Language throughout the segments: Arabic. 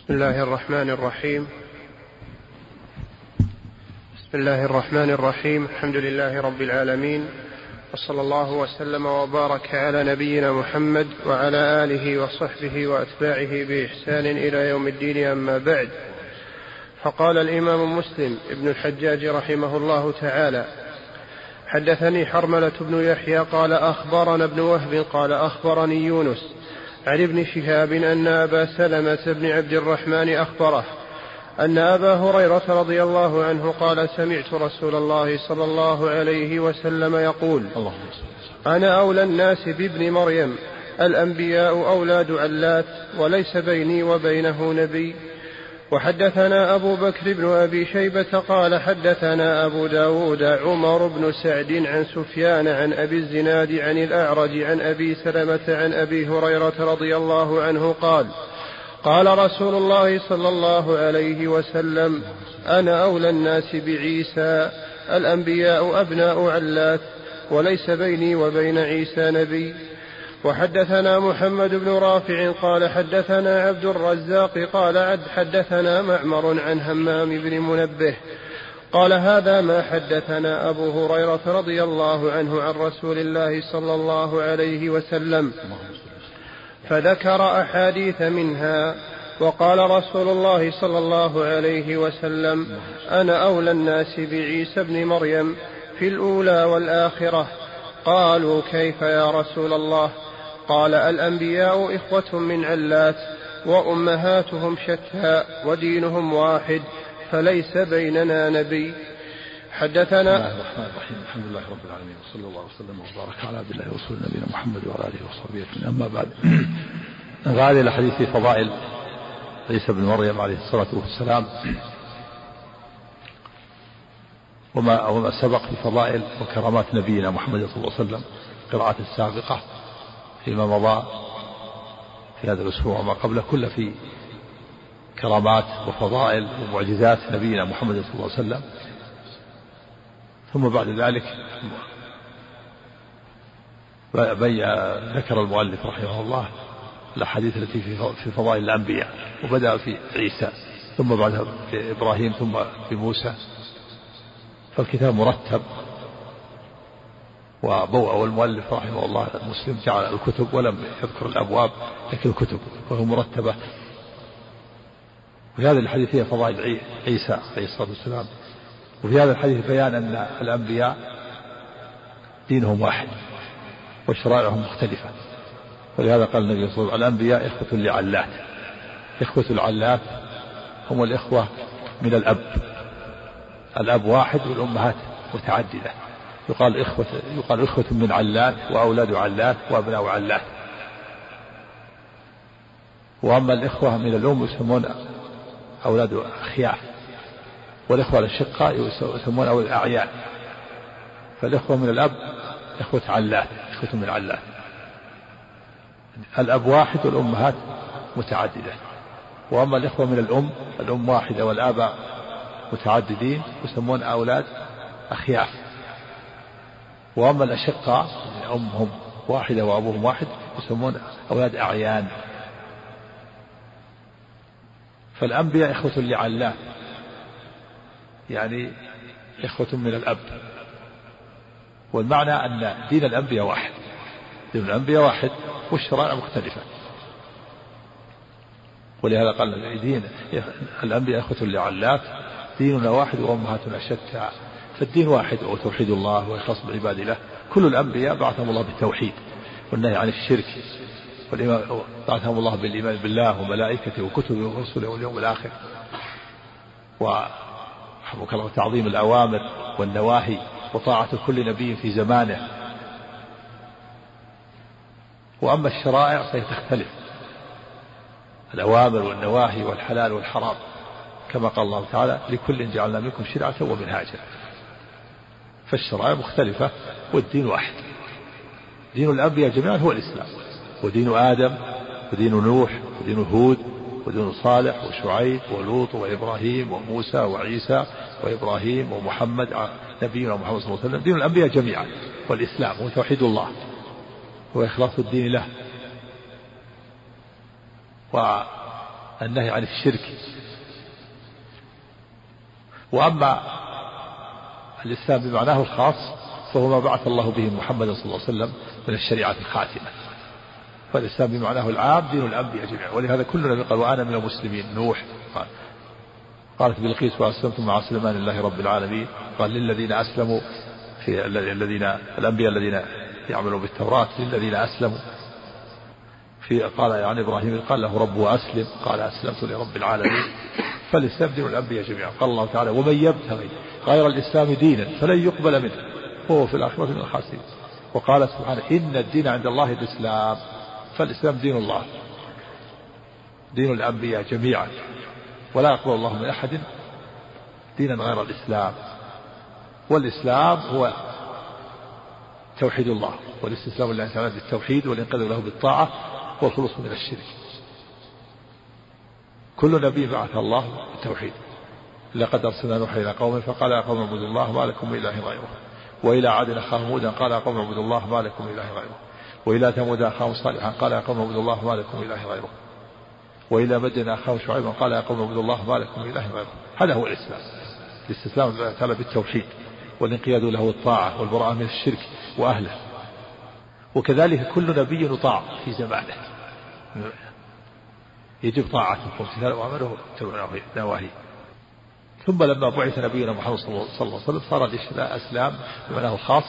بسم الله الرحمن الرحيم. بسم الله الرحمن الرحيم. الحمد لله رب العالمين. وصلى الله وسلم وبارك على نبينا محمد وعلى آله وصحبه وأتباعه بإحسان إلى يوم الدين أما بعد. فقال الإمام مسلم ابن الحجاج رحمه الله تعالى حدثني حرملة بن يحيى قال أخبرنا ابن وهب قال أخبرني يونس عن ابن شهاب أن أبا سلمة بن عبد الرحمن أخبره أن أبا هريرة رضي الله عنه قال سمعت رسول الله صلى الله عليه وسلم يقول أنا أولى الناس بابن مريم الأنبياء أولاد علات وليس بيني وبينه نبي. وحدثنا أبو بكر بن أبي شيبة قال حدثنا أبو داود عمر بن سعد عن سفيان عن أبي الزناد عن الأعرج عن أبي سلمة عن أبي هريرة رضي الله عنه قال قال رسول الله صلى الله عليه وسلم أنا أولى الناس بعيسى الأنبياء أبناء علات وليس بيني وبين عيسى نبي. وحدثنا محمد بن رافع قال حدثنا عبد الرزاق قال عد حدثنا معمر عن همام بن منبه. قال هذا ما حدثنا أبو هريرة رضي الله عنه عن رسول الله صلى الله عليه وسلم. فذكر أحاديث منها وقال رسول الله صلى الله عليه وسلم أنا أولى الناس بعيسى ابن مريم في الأولى والآخرة. قالوا كيف يا رسول الله؟ قال الأنبياء إخوة من علات وأمهاتهم شتى ودينهم واحد فليس بيننا نبي. حدثنا بسم الله الرحمن الرحيم. الحمد لله رب العالمين. وصلى الله وسلم وبارك على عبد الله ورسول نبينا محمد وعلى آله وصحبه أما بعد هذه الاحاديث في فضائل عيسى بن مريم عليه الصلاة والسلام وما وما سبق في فضائل وكرامات نبينا محمد صلى الله عليه وسلم القراءات السابقة. فيما مضى في هذا الأسبوع وما قبله كله في كرامات وفضائل ومعجزات نبينا محمد صلى الله عليه وسلم. ثم بعد ذلك ذكر المؤلف رحمه الله الأحاديث التي في فضائل الأنبياء وبدأ في عيسى ثم بعدها في إبراهيم ثم في موسى. فالكتاب مرتب وبوأ المؤلف رحمه الله المسلم جعل الكتب ولم يذكر الأبواب لكن الكتب وهي مرتبة. وفي هذه الحديث هي فضائل عيسى عليه الصلاة والسلام. وفي هذا الحديث بيان أن الأنبياء دينهم واحد وشرائعهم مختلفة. ولهذا قال النبي صلى الله عليه وسلم الأنبياء إخوة لعلات. إخوة العلات هم الإخوة من الأب. الأب واحد والأمهات متعددة. يقال إخوة يقال إخوة من علات وأولاد علات وأبناء علات وأما الإخوة من الأم يسمون أولاد أخياف والإخوة الأشقاء يسمون أولاد الأعيان فالإخوة من الأب إخوة علات إخوة من علات الأب واحد والأمهات متعددة. وأما الإخوة من الأم الأم واحدة والآباء متعددين يسمون أولاد أخياف وأما الأشقاء أمهم واحدة وأبوهم واحد يسمون أولاد أعيان. فالأنبياء إخوة لعلاه يعني إخوة من الأب. والمعنى أن دين الأنبياء واحد. دين الأنبياء واحد والشرائع مختلفة. ولهذا قال دين الأنبياء إخوة لعلات ديننا واحد وأمهاتنا شتى. فالدين واحد وتوحيد الله وإخلاص العباد له. كل الأنبياء بعثهم الله بالتوحيد والنهي عن الشرك بعثهم الله بالإيمان بالله وملائكته وكتبه ورسله واليوم الآخر. ورحمك الله تعظيم الأوامر والنواهي وطاعة كل نبي في زمانه. وأما الشرائع فهي الأوامر والنواهي والحلال والحرام كما قال الله تعالى لكل جعلنا منكم شرعة ومنهاجا. فالشرائع مختلفة والدين واحد. دين الأنبياء جميعا هو الإسلام. ودين آدم ودين نوح ودين هود ودين صالح وشعيب ولوط وإبراهيم وموسى وعيسى وإبراهيم ومحمد نبينا محمد صلى الله عليه وسلم. دين الأنبياء جميعا. والإسلام هو توحيد الله. وإخلاص الدين له. النهي عن الشرك. وأما الإسلام بمعناه الخاص فهو ما بعث الله به محمد صلى الله عليه وسلم من الشريعة الخاتمة. فالإسلام بمعناه العام دين الأنبياء جميعا. ولهذا كل نبي قال وأنا من المسلمين. نوح قال. قالت بلقيس وأسلمت مع سليمان لله رب العالمين. قال للذين أسلموا في الذين الأنبياء الذين يعملون بالتوراة للذين أسلموا. في قال عن يعني إبراهيم قال له ربه أسلم. قال أسلمت لرب العالمين. فالإسلام دين الأنبياء جميعا. قال الله تعالى ومن يبتغي غير الإسلام دينا فلن يقبل منه. وهو في الآخرة من الخاسرين وقال سبحانه إن الدين عند الله الإسلام فالإسلام دين الله. دين الأنبياء جميعا. ولا يقبل الله من أحد دينا غير الإسلام. والإسلام هو توحيد الله والاستسلام لله تعالى بالتوحيد والإنقاذ له بالطاعة والخلوص من الشرك. كل نبي بعث الله بالتوحيد. لقد أرسلنا نوحا إلى قومه فقال يا قوم اعبدوا الله ما لكم من إله غيره. وإلى عاد أخاهم هودا قال يا قوم اعبدوا الله ما لكم من إله غيره. وإلى ثمود أخاهم صالحا قال يا قوم اعبدوا الله ما لكم من إله غيره. وإلى مدين أخاهم شعيبا قال يا قوم اعبدوا الله ما لكم من إله غيره. هذا هو الإسلام. الاستسلام لله تعالى بالتوحيد والانقياد له الطاعة والبراءة من الشرك وأهله. وكذلك كل نبي يطاع في زمانه. يجب طاعته. وامتثال أوامره نواهيه. ثم لما بعث نبينا محمد صلى الله عليه وسلم صار الإسلام بمعناه الخاص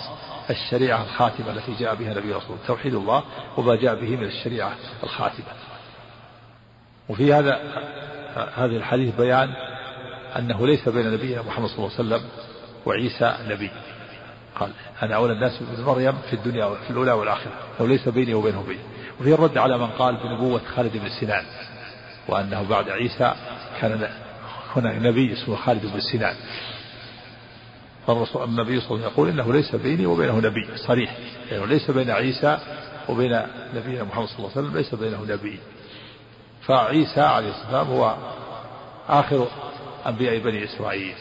الشريعة الخاتمة التي جاء بها نبينا وسلم. توحيد الله وما جاء به من الشريعة الخاتمة. وفي هذا هذه الحديث بيان أنه ليس بين نبينا محمد صلى الله عليه وسلم وعيسى نبي. قال أنا أولى الناس بن مريم في الدنيا في الأولى والآخرة. أو ليس بيني وبينه بين وفي الرد على من قال بنبوة خالد بن سنان وأنه بعد عيسى كان هنا نبي اسمه خالد بن سنان. فالرسول النبي صلى الله عليه وسلم يقول إنه ليس بيني وبينه نبي صريح. يعني ليس بين عيسى وبين نبينا محمد صلى الله عليه وسلم ليس بينه نبي. فعيسى عليه السلام هو آخر أنبياء بني إسرائيل.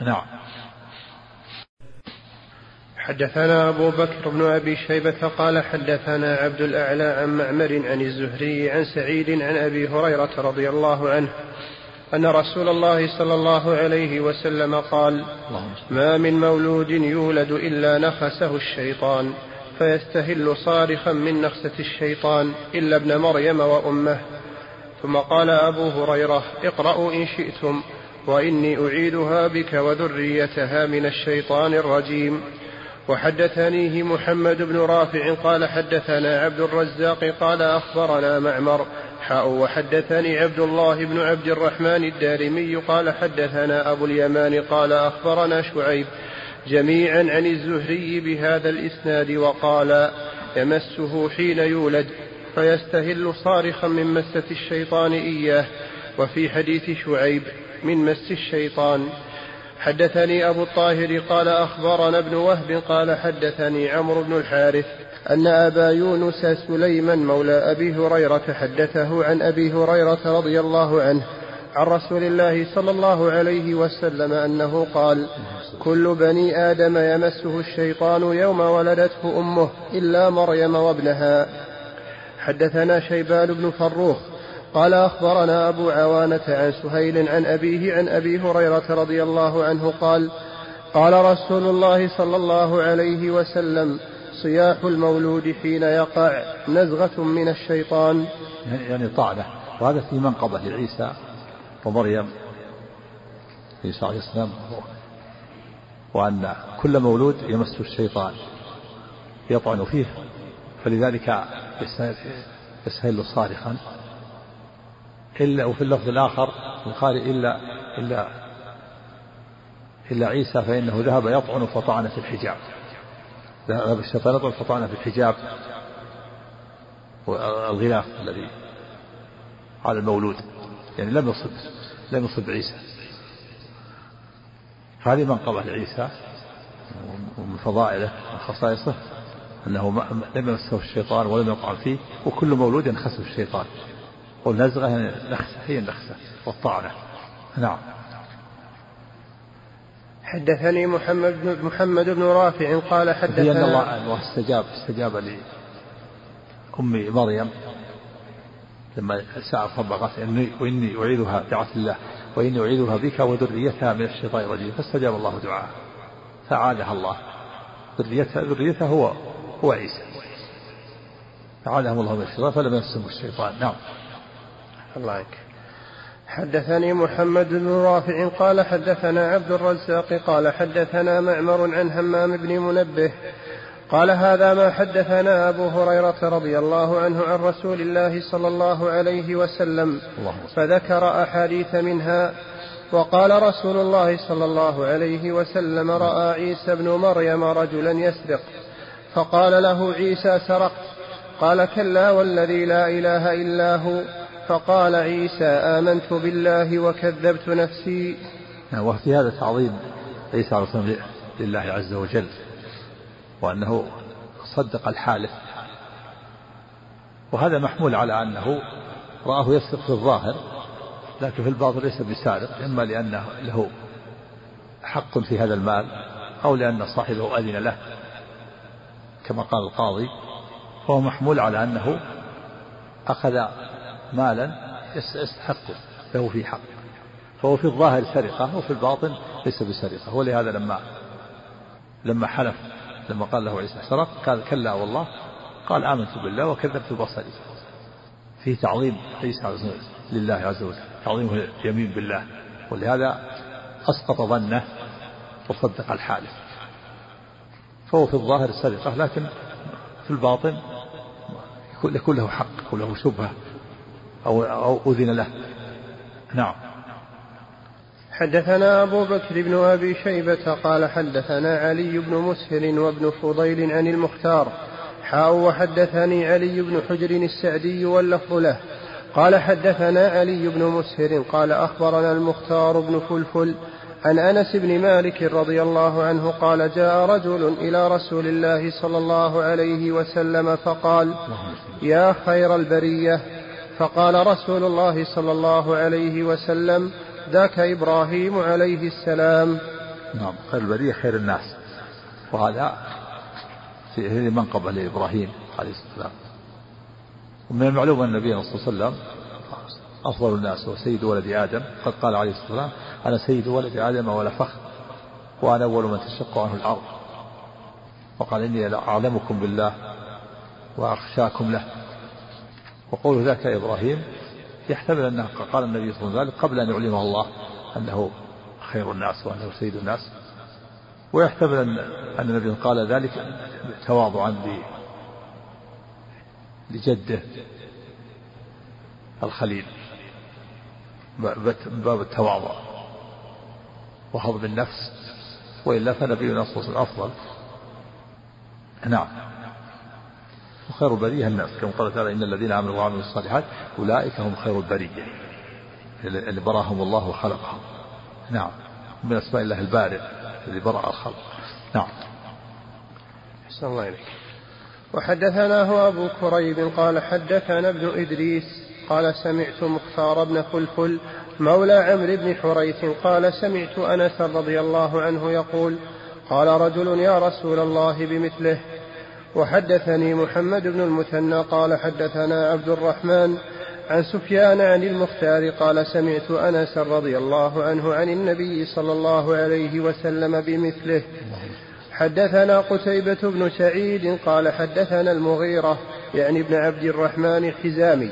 نعم. حدثنا أبو بكر بن أبي شيبة قال حدثنا عبد الأعلى عن معمر عن الزهري عن سعيد عن أبي هريرة رضي الله عنه أن رسول الله صلى الله عليه وسلم قال ما من مولود يولد إلا نخسه الشيطان فيستهل صارخا من نخسة الشيطان إلا ابن مريم وأمه. ثم قال أبو هريرة اقرأوا إن شئتم وإني أعيدها بك وذريتها من الشيطان الرجيم. وحدثنيه محمد بن رافع قال حدثنا عبد الرزاق قال أخبرنا معمر. حاء وحدثني عبد الله بن عبد الرحمن الدارمي قال حدثنا أبو اليمان قال أخبرنا شعيب جميعا عن الزهري بهذا الإسناد وقال يمسه حين يولد فيستهل صارخا من مسة الشيطان إياه. وفي حديث شعيب من مس الشيطان حدثني أبو الطاهر قال أخبرنا ابن وهب قال حدثني عمرو بن الحارث أن أبا يونس سليمان مولى أبي هريرة حدثه عن أبي هريرة رضي الله عنه عن رسول الله صلى الله عليه وسلم أنه قال كل بني آدم يمسه الشيطان يوم ولدته أمه إلا مريم وابنها. حدثنا شيبان بن فروخ قال أخبرنا أبو عوانة عن سهيل عن أبيه عن أبي هريرة رضي الله عنه قال قال رسول الله صلى الله عليه وسلم صياح المولود حين يقع نزغة من الشيطان. يعني طعنة. وهذا في منقبة لعيسى ومريم عيسى عليه السلام وأن كل مولود يمس الشيطان يطعن فيه فلذلك يسهل صارخا. إلا وفي اللفظ الآخر البخاري إلا إلا إلا عيسى فإنه ذهب يطعن فطعن في الحجاب. ذهب الشيطان يطعن فطعن في الحجاب. والغلاف الذي على المولود. يعني لم يصب لم يصب عيسى. هذه منقبة لعيسى ومن فضائله وخصائصه أنه لم يمسه الشيطان ولم يطعن فيه وكل مولود ينخسف الشيطان. والنزغة نخسة هي النخسة والطعنة نعم. حدثني محمد بن محمد بن رافع قال حدثنا أن الله استجاب استجاب لأم مريم لما سأل ربه إني وإني أعيذها دعت الله وإني أعيذها بك وذريتها من الشيطان الرجيم. فاستجاب الله دعاءه. فعادها الله. ذريتها ذريتها هو هو عيسى. فعادهم الله من الشيطان فلم يمسهم الشيطان. نعم. الله عليك حدثني محمد بن رافع قال حدثنا عبد الرزاق قال حدثنا معمر عن همام بن منبه قال هذا ما حدثنا أبو هريرة رضي الله عنه عن رسول الله صلى الله عليه وسلم فذكر أحاديث منها وقال رسول الله صلى الله عليه وسلم رأى عيسى بن مريم رجلا يسرق فقال له عيسى سرقت. قال كلا والذي لا إله إلا هو. فقال عيسى آمنت بالله وكذبت نفسي. وفي هذا تعظيم عيسى عليه الصلاة لله عز وجل وأنه صدق الحالف. وهذا محمول على أنه رآه يسرق في الظاهر لكن في الباطن ليس بسارق إما لأنه له حق في هذا المال أو لأن صاحبه أذن له كما قال القاضي. فهو محمول على أنه أخذ مالا يستحقه له في حق فهو في الظاهر سرقة وفي الباطن ليس بسرقة. ولهذا لما لما حلف لما قال له عيسى سرق قال كلا والله. قال آمنت بالله وكذبت بصري. فيه تعظيم عيسى لله عز وجل. تعظيمه اليمين بالله. ولهذا أسقط ظنه وصدق الحالف. فهو في الظاهر سرقة لكن في الباطن يكون له حق وله شبهة. أو أو أذن له. نعم. حدثنا أبو بكر بن أبي شيبة قال حدثنا علي بن مسهر وابن فضيل عن المختار. حاء وحدثني علي بن حجر السعدي واللفظ له. قال حدثنا علي بن مسهر قال أخبرنا المختار بن فلفل عن أنس بن مالك رضي الله عنه قال جاء رجل إلى رسول الله صلى الله عليه وسلم فقال يا خير البرية فقال رسول الله صلى الله عليه وسلم ذاك إبراهيم عليه السلام. نعم خير البرية خير الناس. وهذا في منقبة لإبراهيم عليه السلام. ومن المعلوم أن النبي صلى الله عليه وسلم أفضل الناس وسيد ولد آدم. قد قال عليه الصلاة والسلام أنا سيد ولد آدم ولا فخر وأنا أول من تشق عنه الأرض. وقال إني أعلمكم بالله وأخشاكم له. وقول ذاك إبراهيم يحتمل أنه قال النبي صلى الله عليه وسلم قبل أن يعلمه الله أنه خير الناس وأنه سيد الناس. ويحتمل أن النبي قال ذلك تواضعا لجده الخليل. باب التواضع وهضم النفس. وإلا فنبينا صلى الله عليه وسلم أفضل. نعم. وخير البرية الناس. كما قال تعالى إن الذين آمنوا وعملوا الصالحات أولئك هم خير البرية. اللي براهم الله وخلقهم. نعم. من أسماء الله البارئ الذي برأ الخلق. نعم. أحسن الله إليك. وحدثناه أبو كريب قال حدثنا ابن إدريس قال سمعت مختار بن فلفل مولى عمرو بن حريث قال سمعت أنس رضي الله عنه يقول قال رجل يا رسول الله بمثله وحدثني محمد بن المثنى قال حدثنا عبد الرحمن عن سفيان عن المختار قال سمعت أنس رضي الله عنه عن النبي صلى الله عليه وسلم بمثله. حدثنا قتيبة بن سعيد قال حدثنا المغيرة يعني ابن عبد الرحمن الحزامي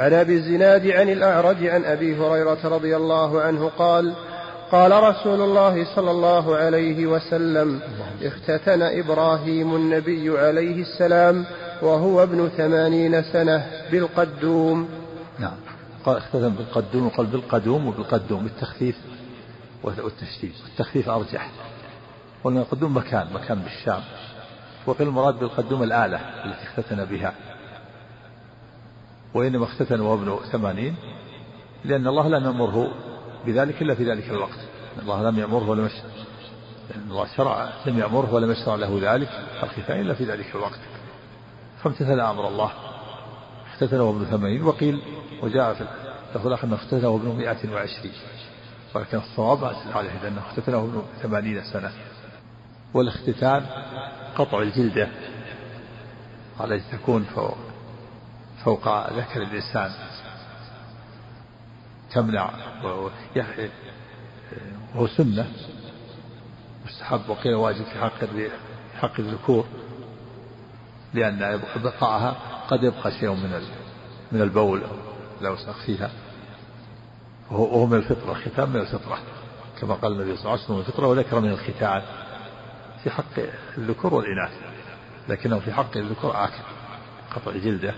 عن أبي الزناد عن الأعرج عن أبي هريرة رضي الله عنه قال قال رسول الله صلى الله عليه وسلم اختتن إبراهيم النبي عليه السلام وهو ابن ثمانين سنة بالقدوم. نعم. قال اختتن بالقدوم وقال بالقدوم وبالقدوم بالتخفيف والتشديد التخفيف أرجح. قلنا القدوم مكان مكان بالشام. وقيل المراد بالقدوم الآلة التي اختتن بها. وإنما اختتن وهو ابن ثمانين لأن الله لم يأمره بذلك إلا في ذلك الوقت. الله لم يأمره ولم يشرع. الله شرع لم يأمره ولم يشرع له ذلك الختان إلا في ذلك الوقت. فامتثل أمر الله. اختتنه ابن ثمانين وقيل وجاء في اللفظ الآخر أنه اختتنه ابن مئة وعشرين. ولكن الصواب عليه أنه اختتنه ابن ثمانين سنة. والاختتان قطع الجلدة التي تكون فوق فوق ذكر الإنسان. تمنع وهو سنة. مستحب وقيل واجب في حق في حق الذكور لأن بقاءها قد يبقى شيء من من البول لو فيها. وهو من الفطرة الختام من الفطرة. كما قال النبي صلى الله عليه وسلم الفطرة وذكر من الختان. في حق الذكور والإناث لكنه في حق الذكور آكل قطع جلده.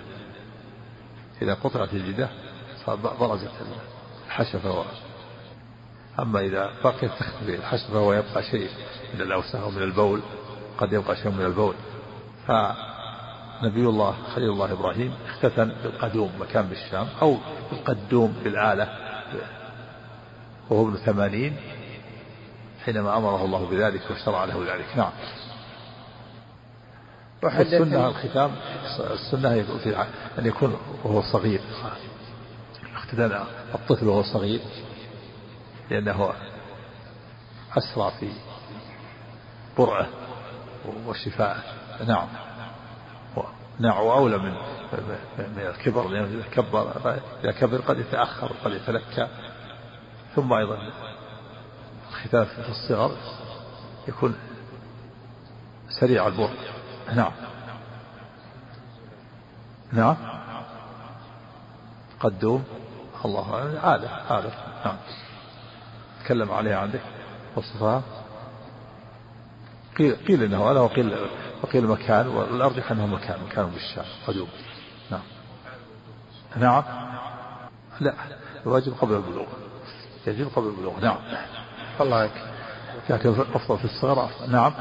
إذا قطعت الجلدة برزت الحشفة أما إذا بقيت تختفي الحشفة ويبقى شيء من الأوساخ ومن البول قد يبقى شيء من البول. فنبي الله خليل الله إبراهيم اختتن بالقدوم مكان بالشام أو بالقدوم بالآلة وهو ابن ثمانين حينما أمره الله بذلك وشرع له ذلك. نعم. السنة الختام السنة في أن يكون وهو صغير. اختتن الطفل وهو صغير لأنه أسرع في برعه وشفاءه نعم. نعم وأولى من من الكبر لأنه إذا كبر إذا كبر قد يتأخر قد يتلكى. ثم أيضا الختان في الصغر يكون سريع البر. نعم. نعم. قدوم. الله عادة عادة. نعم. تكلم عليها عندك وصفها قيل قيل إنه هذا وقيل وقيل مكان والارجح انه مكان مكان بالشام قدوم. نعم. نعم. لا الواجب قبل البلوغ. يجب قبل البلوغ. نعم. الله عنك لكن أفضل في الصغر. نعم.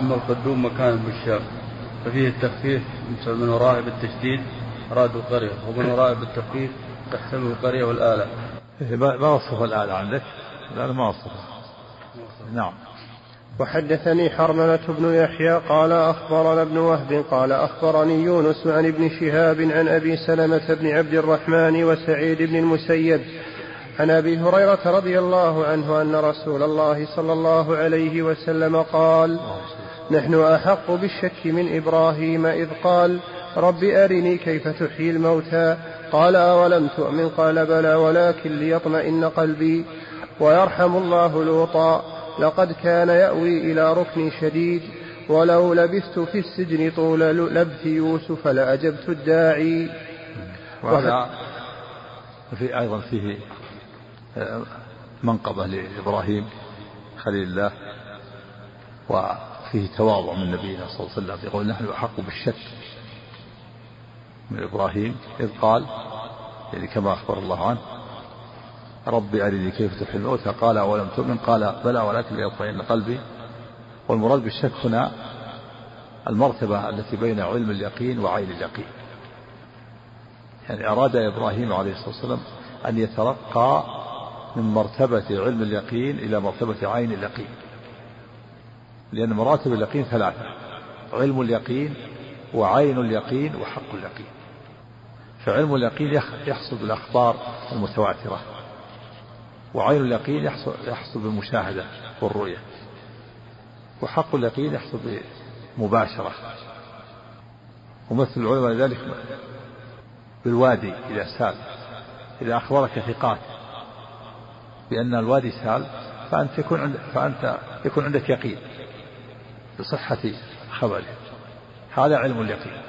أما القدوم مكان بالشام ففيه التخفيف من ورائه بالتشديد أراد القرية ومن ورائه بالتخفيف تحتمل القرية والآلة. إيه، ما وصف الآلة عندك؟ الآلة ما وصفها نعم. وحدثني حرملة بن يحيى قال أخبرنا ابن وهب قال أخبرني يونس عن ابن شهاب عن أبي سلمة بن عبد الرحمن وسعيد بن المسيب عن أبي هريرة رضي الله عنه أن رسول الله صلى الله عليه وسلم قال نحن أحق بالشك من إبراهيم إذ قال رب أرني كيف تحيي الموتى قال أولم تؤمن؟ قال بلى ولكن ليطمئن قلبي ويرحم الله لوطا. لقد كان يأوي إلى ركن شديد ولو لبثت في السجن طول لبث يوسف لأجبت الداعي. وهذا في أيضا فيه آه، منقبة لإبراهيم خليل الله وفيه تواضع من نبينا صلى الله عليه وسلم يقول نحن أحق بالشك. من إبراهيم إذ قال يعني كما أخبر الله عنه ربي أرني كيف تحيي الموتى. قال أولم تؤمن؟ قال بلى ولكن ليطمئن قلبي. والمراد بالشك هنا المرتبة التي بين علم اليقين وعين اليقين. يعني أراد إبراهيم عليه الصلاة والسلام أن يترقى من مرتبة علم اليقين إلى مرتبة عين اليقين. لأن مراتب اليقين ثلاثة علم اليقين وعين اليقين وحق اليقين. فعلم اليقين يحصل بالأخبار المتواترة وعين اليقين يحصل, يحصل بالمشاهدة والرؤية وحق اليقين يحصل بمباشرة ومثل العلماء ذلك بالوادي إذا سال إذا أخبرك ثقات بأن الوادي سال فأنت يكون عندك فأنت يكون عندك يقين بصحة خبره. هذا علم اليقين.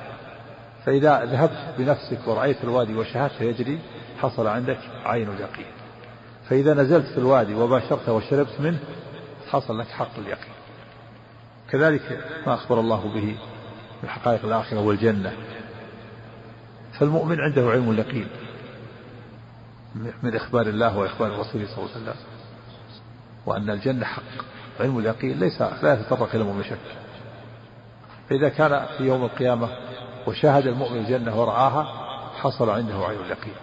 فإذا ذهبت بنفسك ورأيت الوادي وشاهدته يجري حصل عندك عين اليقين. فإذا نزلت في الوادي وباشرته وشربت منه حصل لك حق اليقين. كذلك ما أخبر الله به من حقائق الآخرة والجنة. فالمؤمن عنده علم اليقين من إخبار الله وإخبار رسوله صلى الله عليه وسلم. وأن الجنة حق. علم اليقين ليس لا يتطرق إلى مؤمن شك. فإذا كان في يوم القيامة وشاهد المؤمن الجنة ورآها حصل عنده عين اليقين.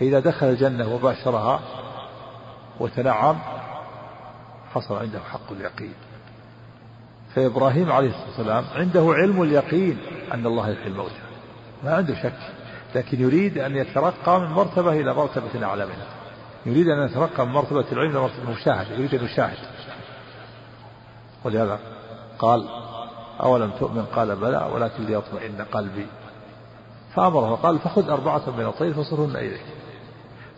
فإذا دخل الجنة وباشرها وتنعم حصل عنده حق اليقين. فإبراهيم عليه الصلاة والسلام عنده علم اليقين أن الله يحيي الموتى. ما عنده شك. لكن يريد أن يترقى من مرتبة إلى مرتبة أعلى منها يريد أن يترقى من مرتبة العلم إلى مرتبة المشاهدة. يريد أن يشاهد. ولهذا قال أولم تؤمن؟ قال بلى ولكن ليطمئن قلبي. فأمره قال فخذ أربعة من الطير فصرهن إليك.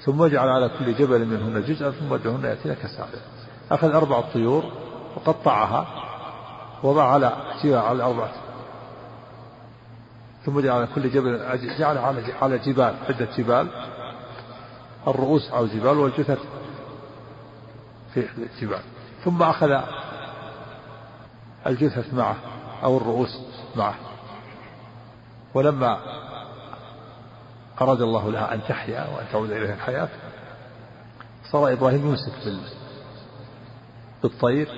ثم اجعل على كل جبل منهن جزءا ثم ادعهن يأتينك سعيا أخذ أربع طيور وقطعها وضع على على أربعة. ثم جعل على كل جبل جعل على على جبال عدة جبال الرؤوس على الجبال والجثث في الجبال ثم أخذ الجثث معه. أو الرؤوس معه. ولما أراد الله لها أن تحيا وأن تعود إليها الحياة صار إبراهيم يمسك بالطير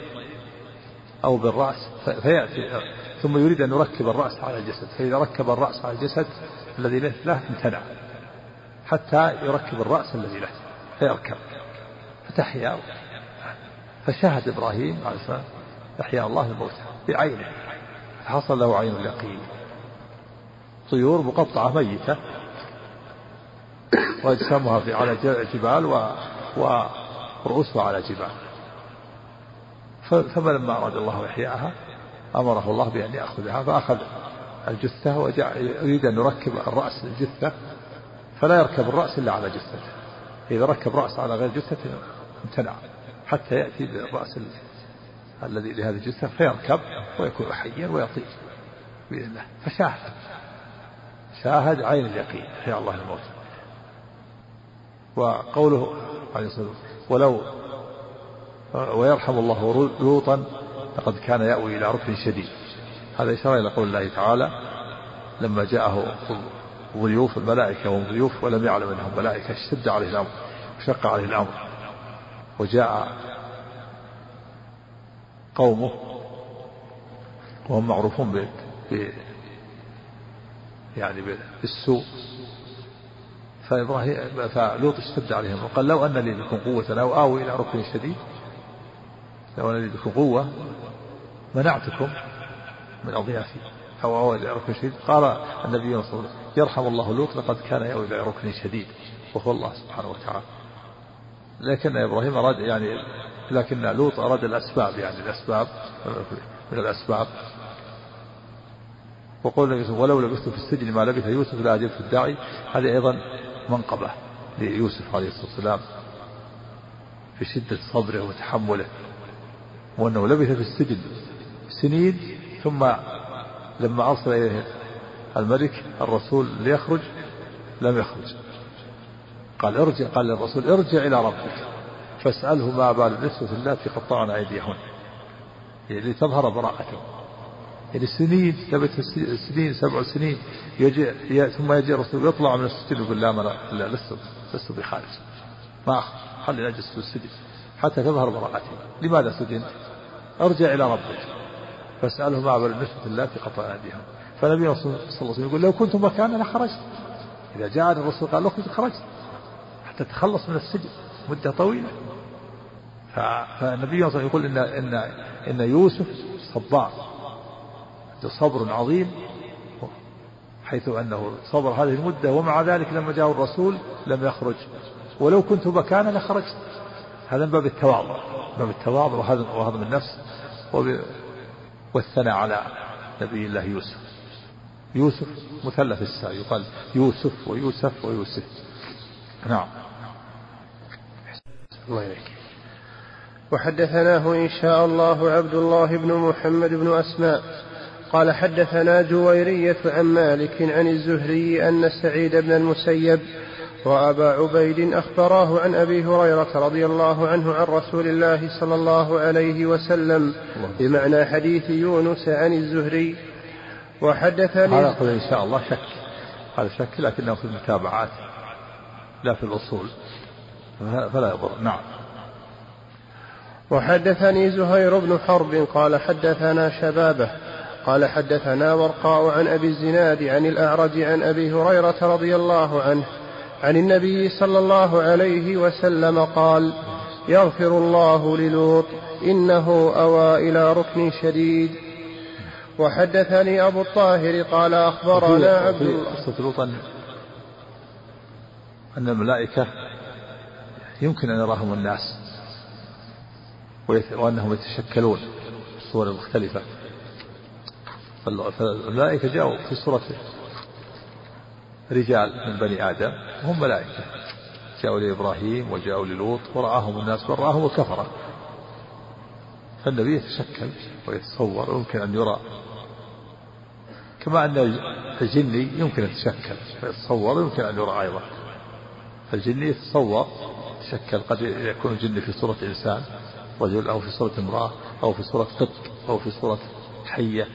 أو بالرأس فيأتي ثم يريد أن يركب الرأس على الجسد فإذا ركب الرأس على الجسد الذي له امتنع حتى يركب الرأس الذي له فيركب فتحيا فشاهد إبراهيم عليه السلام إحياء الله الموتى بعينه. فحصل له عين اليقين. طيور مقطعة ميتة. وأجسامها في على جبال و ورؤوسها على جبال. فلما أراد الله إحياءها أمره الله بأن يأخذها فأخذ الجثة وجعل يريد أن يركب الرأس الجثة فلا يركب الرأس إلا على جثته. إذا ركب رأس على غير جثته امتنع حتى يأتي بالرأس الذي لهذه الجثة فيركب ويكون حيا ويطير بإذن الله. فشاهد. شاهد عين اليقين. يا الله الموت. وقوله عليه الصلاة والسلام ولو ويرحم الله لوطا لقد كان يأوي إلى ركن شديد. هذا إشارة إلى قول الله تعالى لما جاءه ضيوف الملائكة وهم ضيوف ولم يعلم أنهم ملائكة اشتد عليه الأمر وشق عليه الأمر وجاء قومه وهم معروفون ب... يعني بالسوء. فإبراهيم فلوط اشتد عليهم وقال لو أن لي بكم قوة أو آوي إلى ركن شديد لو أن لي بكم قوة منعتكم من أضيافي. أو آوي إلى ركن شديد. قال النبي صلى الله عليه وسلم يرحم الله لوط لقد كان يأوي إلى ركن شديد. وهو الله سبحانه وتعالى. لكن إبراهيم أراد يعني لكن لوط أراد الأسباب يعني الأسباب من الأسباب. وقول ولو لبثت في السجن ما لبث يوسف لا في الداعي. هذه أيضا منقبة ليوسف عليه الصلاة والسلام في شدة صبره وتحمله وأنه لبث في السجن سنين ثم لما أرسل إليه الملك الرسول ليخرج لم يخرج. قال ارجع قال للرسول ارجع إلى ربك. فاسأله ما بال النسوة اللاتي قطعن أيديهن يعني لتظهر براءته يعني سنين ثبت سنين سبع سنين يجي ثم يجي الرسول يطلع من السجن يقول لا لا لست لست بخارج ما خلي أجلس في السجن حتى تظهر براءتي. لماذا سجنت؟ أرجع إلى ربك. فاسأله ما بال النسوة اللاتي قطع ايديهن فالنبي صلى الله عليه وسلم يقول لو كنت مكانا لخرجت. إذا جاء الرسول قال لو كنت خرجت. حتى تتخلص من السجن مدة طويلة. فالنبي صلى الله عليه وسلم يقول إن إن إن يوسف صبار. صبر عظيم حيث أنه صبر هذه المدة ومع ذلك لما جاء الرسول لم يخرج. ولو كنت مكانا لخرجت. هذا من باب التواضع. باب التواضع وهضم النفس. والثناء على نبي الله يوسف. يوسف مثلث الساء يقال يوسف ويوسف ويوسف. نعم. الله إليك وحدثناه إن شاء الله عبد الله بن محمد بن أسماء. قال حدثنا جويرية عن مالك عن الزهري أن سعيد بن المسيب وأبا عبيد أخبراه عن أبي هريرة رضي الله عنه عن رسول الله صلى الله عليه وسلم. بمعنى حديث يونس عن الزهري. وحدثني هذا إن شاء الله شك هذا شك لكنه في المتابعات لا في الأصول. فلا يضر. نعم. وحدثني زهير بن حرب قال حدثنا شبابه قال حدثنا ورقاء عن أبي الزناد عن الأعرج عن أبي هريرة رضي الله عنه عن النبي صلى الله عليه وسلم قال يغفر الله للوط إنه أوى إلى ركن شديد. وحدثني أبو الطاهر قال أخبرنا عبد الله أن الملائكة يمكن أن يراهم الناس. وأنهم يتشكلون في صور مختلفة. فالملائكة جاءوا في صورة رجال من بني آدم وهم ملائكة. جاءوا لإبراهيم وجاءوا للوط ورآهم الناس بل رآهم الكفرة. فالنبي يتشكل ويتصور ويمكن أن يرى. كما أن الجني يمكن أن يتشكل ويتصور ويمكن أن يرى أيضا. فالجني يتصور يتشكل قد يكون الجن في صورة إنسان. رجل أو في صورة امرأة أو في صورة قط أو في صورة حية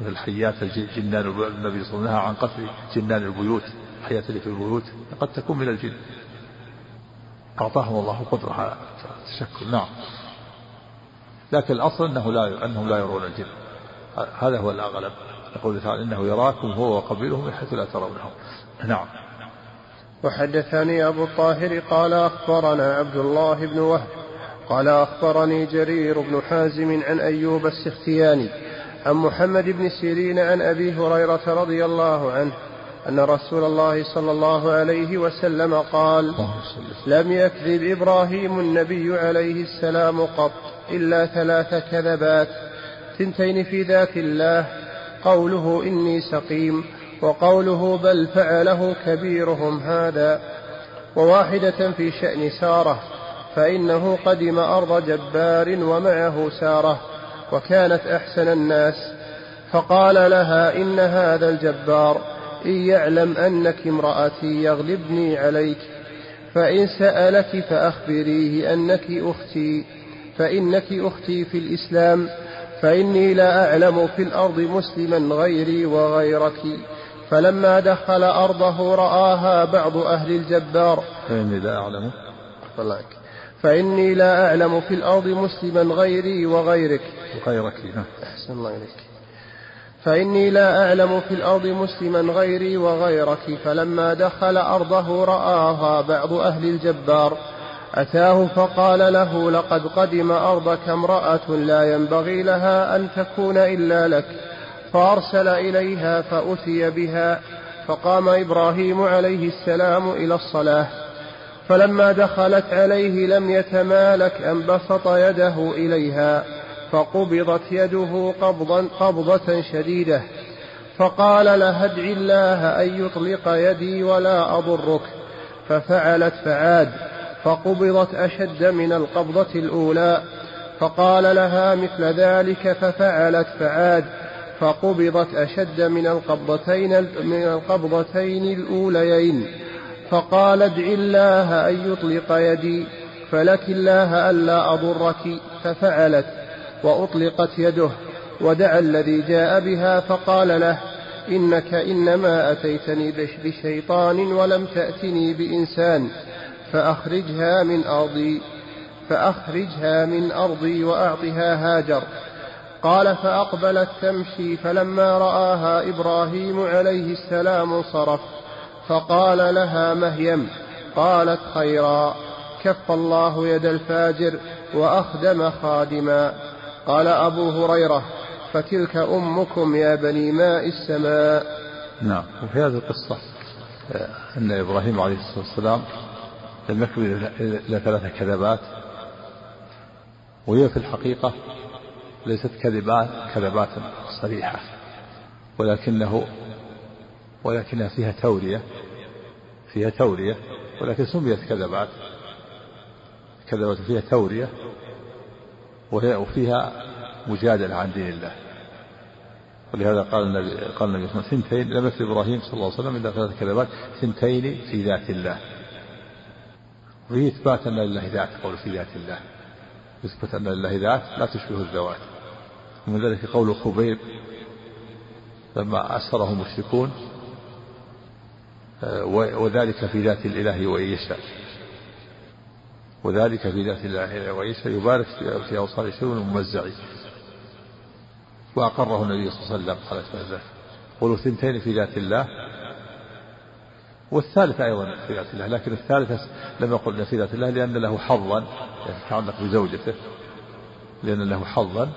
من الحيات الجنان النبي صلى الله عليه وسلم عن قتل جنان البيوت الحيات اللي في البيوت قد تكون من الجن. أعطاهم الله قدرة على التشكل. نعم. لكن الأصل أنه لا أنهم لا يرون الجن. هذا هو الأغلب. يقول تعالى إنه يراكم هو وقبيله من حيث لا ترونهم. نعم. وحدثني أبو الطاهر قال أخبرنا عبد الله بن وهب قال أخبرني جرير بن حازم عن أيوب السختياني عن محمد بن سيرين عن أبي هريرة رضي الله عنه أن رسول الله صلى الله عليه وسلم قال لم يكذب إبراهيم النبي عليه السلام قط إلا ثلاث كذبات ثنتين في ذات الله قوله إني سقيم وقوله بل فعله كبيرهم هذا وواحدة في شأن سارة فإنه قدم أرض جبار ومعه سارة وكانت أحسن الناس فقال لها إن هذا الجبار إن يعلم أنك امرأتي يغلبني عليك فإن سألك فأخبريه أنك أختي فإنك أختي في الإسلام فإني لا أعلم في الأرض مسلما غيري وغيرك. فلما دخل أرضه رآها بعض أهل الجبار. فإني لا أعلم. فإني لا أعلم في الأرض مسلما غيري وغيرك. وغيرك. أحسن الله إليك. فإني لا أعلم في الأرض مسلما غيري وغيرك. فلما دخل أرضه رآها بعض أهل الجبار. أتاه فقال له لقد قدم أرضك امرأة لا ينبغي لها أن تكون إلا لك. فأرسل إليها فأتي بها. فقام إبراهيم عليه السلام إلى الصلاة. فلما دخلت عليه لم يتمالك أن بسط يده إليها فقبضت يده قبضا قبضة شديدة فقال لها ادع الله أن يطلق يدي ولا أضرك ففعلت فعاد فقبضت أشد من القبضة الأولى فقال لها مثل ذلك ففعلت فعاد فقبضت أشد من القبضتين من القبضتين الأوليين. فقال ادع الله أن يطلق يدي فلك الله ألا أضرك ففعلت وأطلقت يده ودعا الذي جاء بها فقال له إنك إنما أتيتني بشيطان ولم تأتني بإنسان فأخرجها من أرضي فأخرجها من أرضي وأعطها هاجر. قال فأقبلت تمشي فلما رآها إبراهيم عليه السلام صرف فقال لها مهيم قالت خيرا كف الله يد الفاجر وأخدم خادما. قال أبو هريرة فتلك أمكم يا بني ماء السماء. نعم وفي هذه القصة آه، أن إبراهيم عليه الصلاة والسلام لم يكن إلا ثلاث كذبات. وهي في الحقيقة ليست كذبات كذبات صريحة ولكنه ولكنها فيها تورية فيها تورية ولكن سميت كذبات. كذبات فيها تورية وهي وفيها مجادلة عن دين الله. ولهذا قال النبي قال النبي صلى الله عليه وسلم ثنتين لم إبراهيم صلى الله عليه وسلم إلا ثلاث كذبات ثنتين في ذات الله. وفيه إثبات أن لله ذات قول في ذات الله. يثبت أن لله ذات لا تشبه الذوات ومن ذلك قول خبيب لما أسره المشركون وذلك في ذات الإله وإن يشاء. وذلك في ذات الله يشاء. يبارك في أوصال الشرور الممزعين وأقره النبي صلى الله عليه وسلم على ذلك. قولوا ثنتين في ذات الله. والثالثة أيضا في ذات الله. لكن الثالثة لم يقل في ذات الله لأن له حظا. يتعلق بزوجته. لأن له حظا.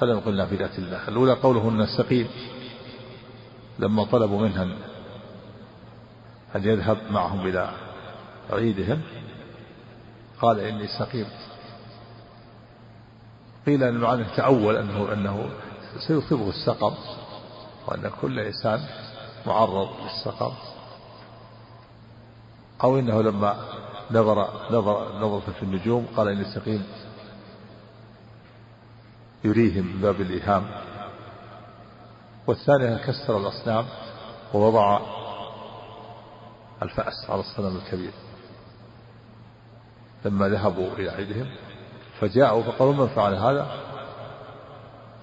فلم يقل في ذات الله. الأولى قوله أن السقيم. لما طلبوا منها أن يذهب معهم إلى عيدهم. قال إني سقيم قيل أن المعنى تأول أنه أنه سيصيبه السقم وأن كل إنسان معرض للسقم. أو إنه لما نظر نظر نظرة في النجوم قال إن سقيم يريهم من باب الإيهام. والثانية كسر الأصنام ووضع الفأس على الصنم الكبير. لما ذهبوا إلى عيدهم فجاءوا فقالوا من فعل هذا؟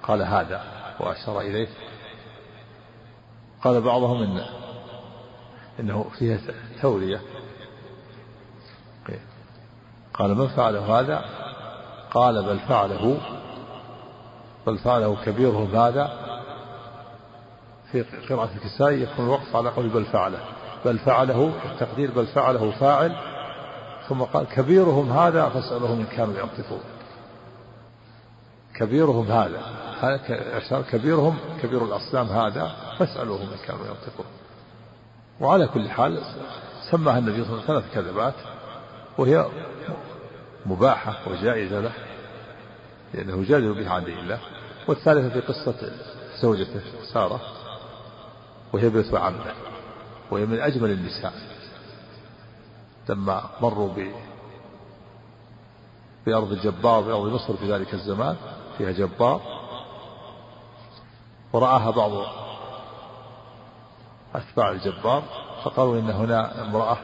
قال هذا وأشار إليه. قال بعضهم إن إنه فيها تورية قال من فعله هذا؟ قال بل فعله بل فعله كبيرهم هذا. في قراءة الكسائي يكون الوقف على قول بل فعله. بل فعله التقدير بل فعله فاعل ثم قال كبيرهم هذا فاسألهم إن كانوا ينطقون. كبيرهم هذا كبيرهم كبير الأصنام هذا فاسألوهم إن كانوا ينطقون. وعلى كل حال سماها النبي صلى الله عليه وسلم ثلاث كذبات وهي مباحة وجائزة له لأنه جادل بها عن دين الله. والثالثة في قصة زوجته سارة وهي بنت عمه. وهي من أجمل النساء. لما مروا ب بأرض الجبار بأرض مصر في ذلك الزمان فيها جبار ورآها بعض أتباع الجبار فقالوا إن هنا امرأة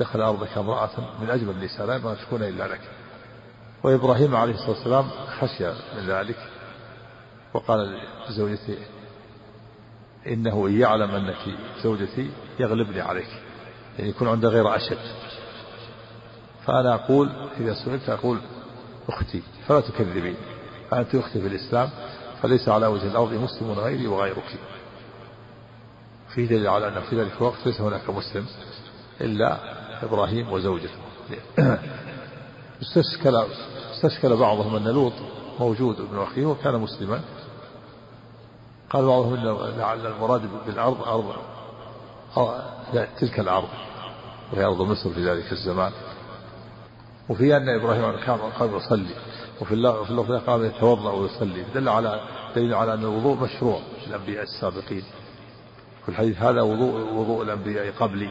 دخل أرضك امرأة من أجمل النساء لا يمسكون إلا لك. وإبراهيم عليه الصلاة والسلام خشي من ذلك وقال لزوجته إنه إن يعلم أنك زوجتي يغلبني عليك يعني يكون عنده غير أشد. فأنا أقول إذا سئلت أقول أختي فلا تكذبين. فأنت أختي في الإسلام فليس على وجه الأرض مسلم غيري وغيرك. في دليل على أن في ذلك الوقت ليس هناك مسلم إلا إبراهيم وزوجته. استشكل استشكل بعضهم أن لوط موجود ابن أخيه وكان مسلما. قال بعضهم لعل المراد بالأرض أرض تلك الأرض وهي أرض مصر في ذلك الزمان. وفي أن إبراهيم كان قام يصلي وفي اللفظ قام يتوضأ ويصلي دل على دليل على أن الوضوء مشروع في الأنبياء السابقين. في الحديث هذا وضوء وضوء الأنبياء قبلي.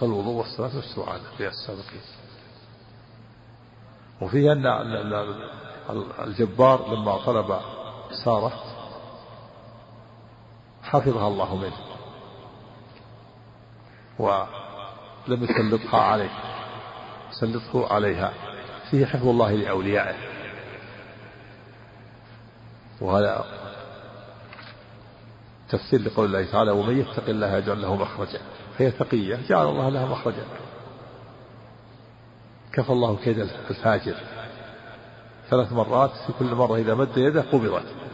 فالوضوء والصلاة مشروع على الأنبياء السابقين. وفيه أن الجبار لما طلب سارة حفظها الله منه ولم يسلطها عليه سلطه عليها فيه حفظ الله لأوليائه. وهذا تفسير لقول الله تعالى ومن يتق الله يجعل له مخرجا فهي تقية جعل الله لها مخرجا. كفى الله كيد الفاجر. ثلاث مرات في كل مرة إذا مد يده قبضت.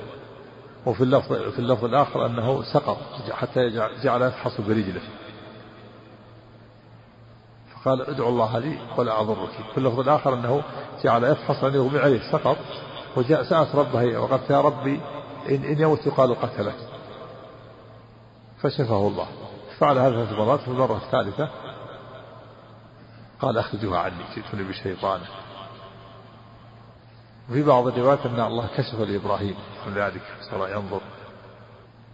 وفي اللفظ في اللفظ الآخر أنه سقط حتى جعل يفحص برجله. فقال ادعو الله لي ولا أضرك. في اللفظ الآخر أنه جعل يفحص أن يغمي عليه سقط وجاء سألت ربه وقالت يا ربي إن, إن يموت يقال قتله فشفاه الله. فعل هذا ثلاث مرات في المرة الثالثة قال أخرجوها عني جئتني بشيطانه وفي بعض الروايات أن الله كشف لإبراهيم. من ذلك صار ينظر.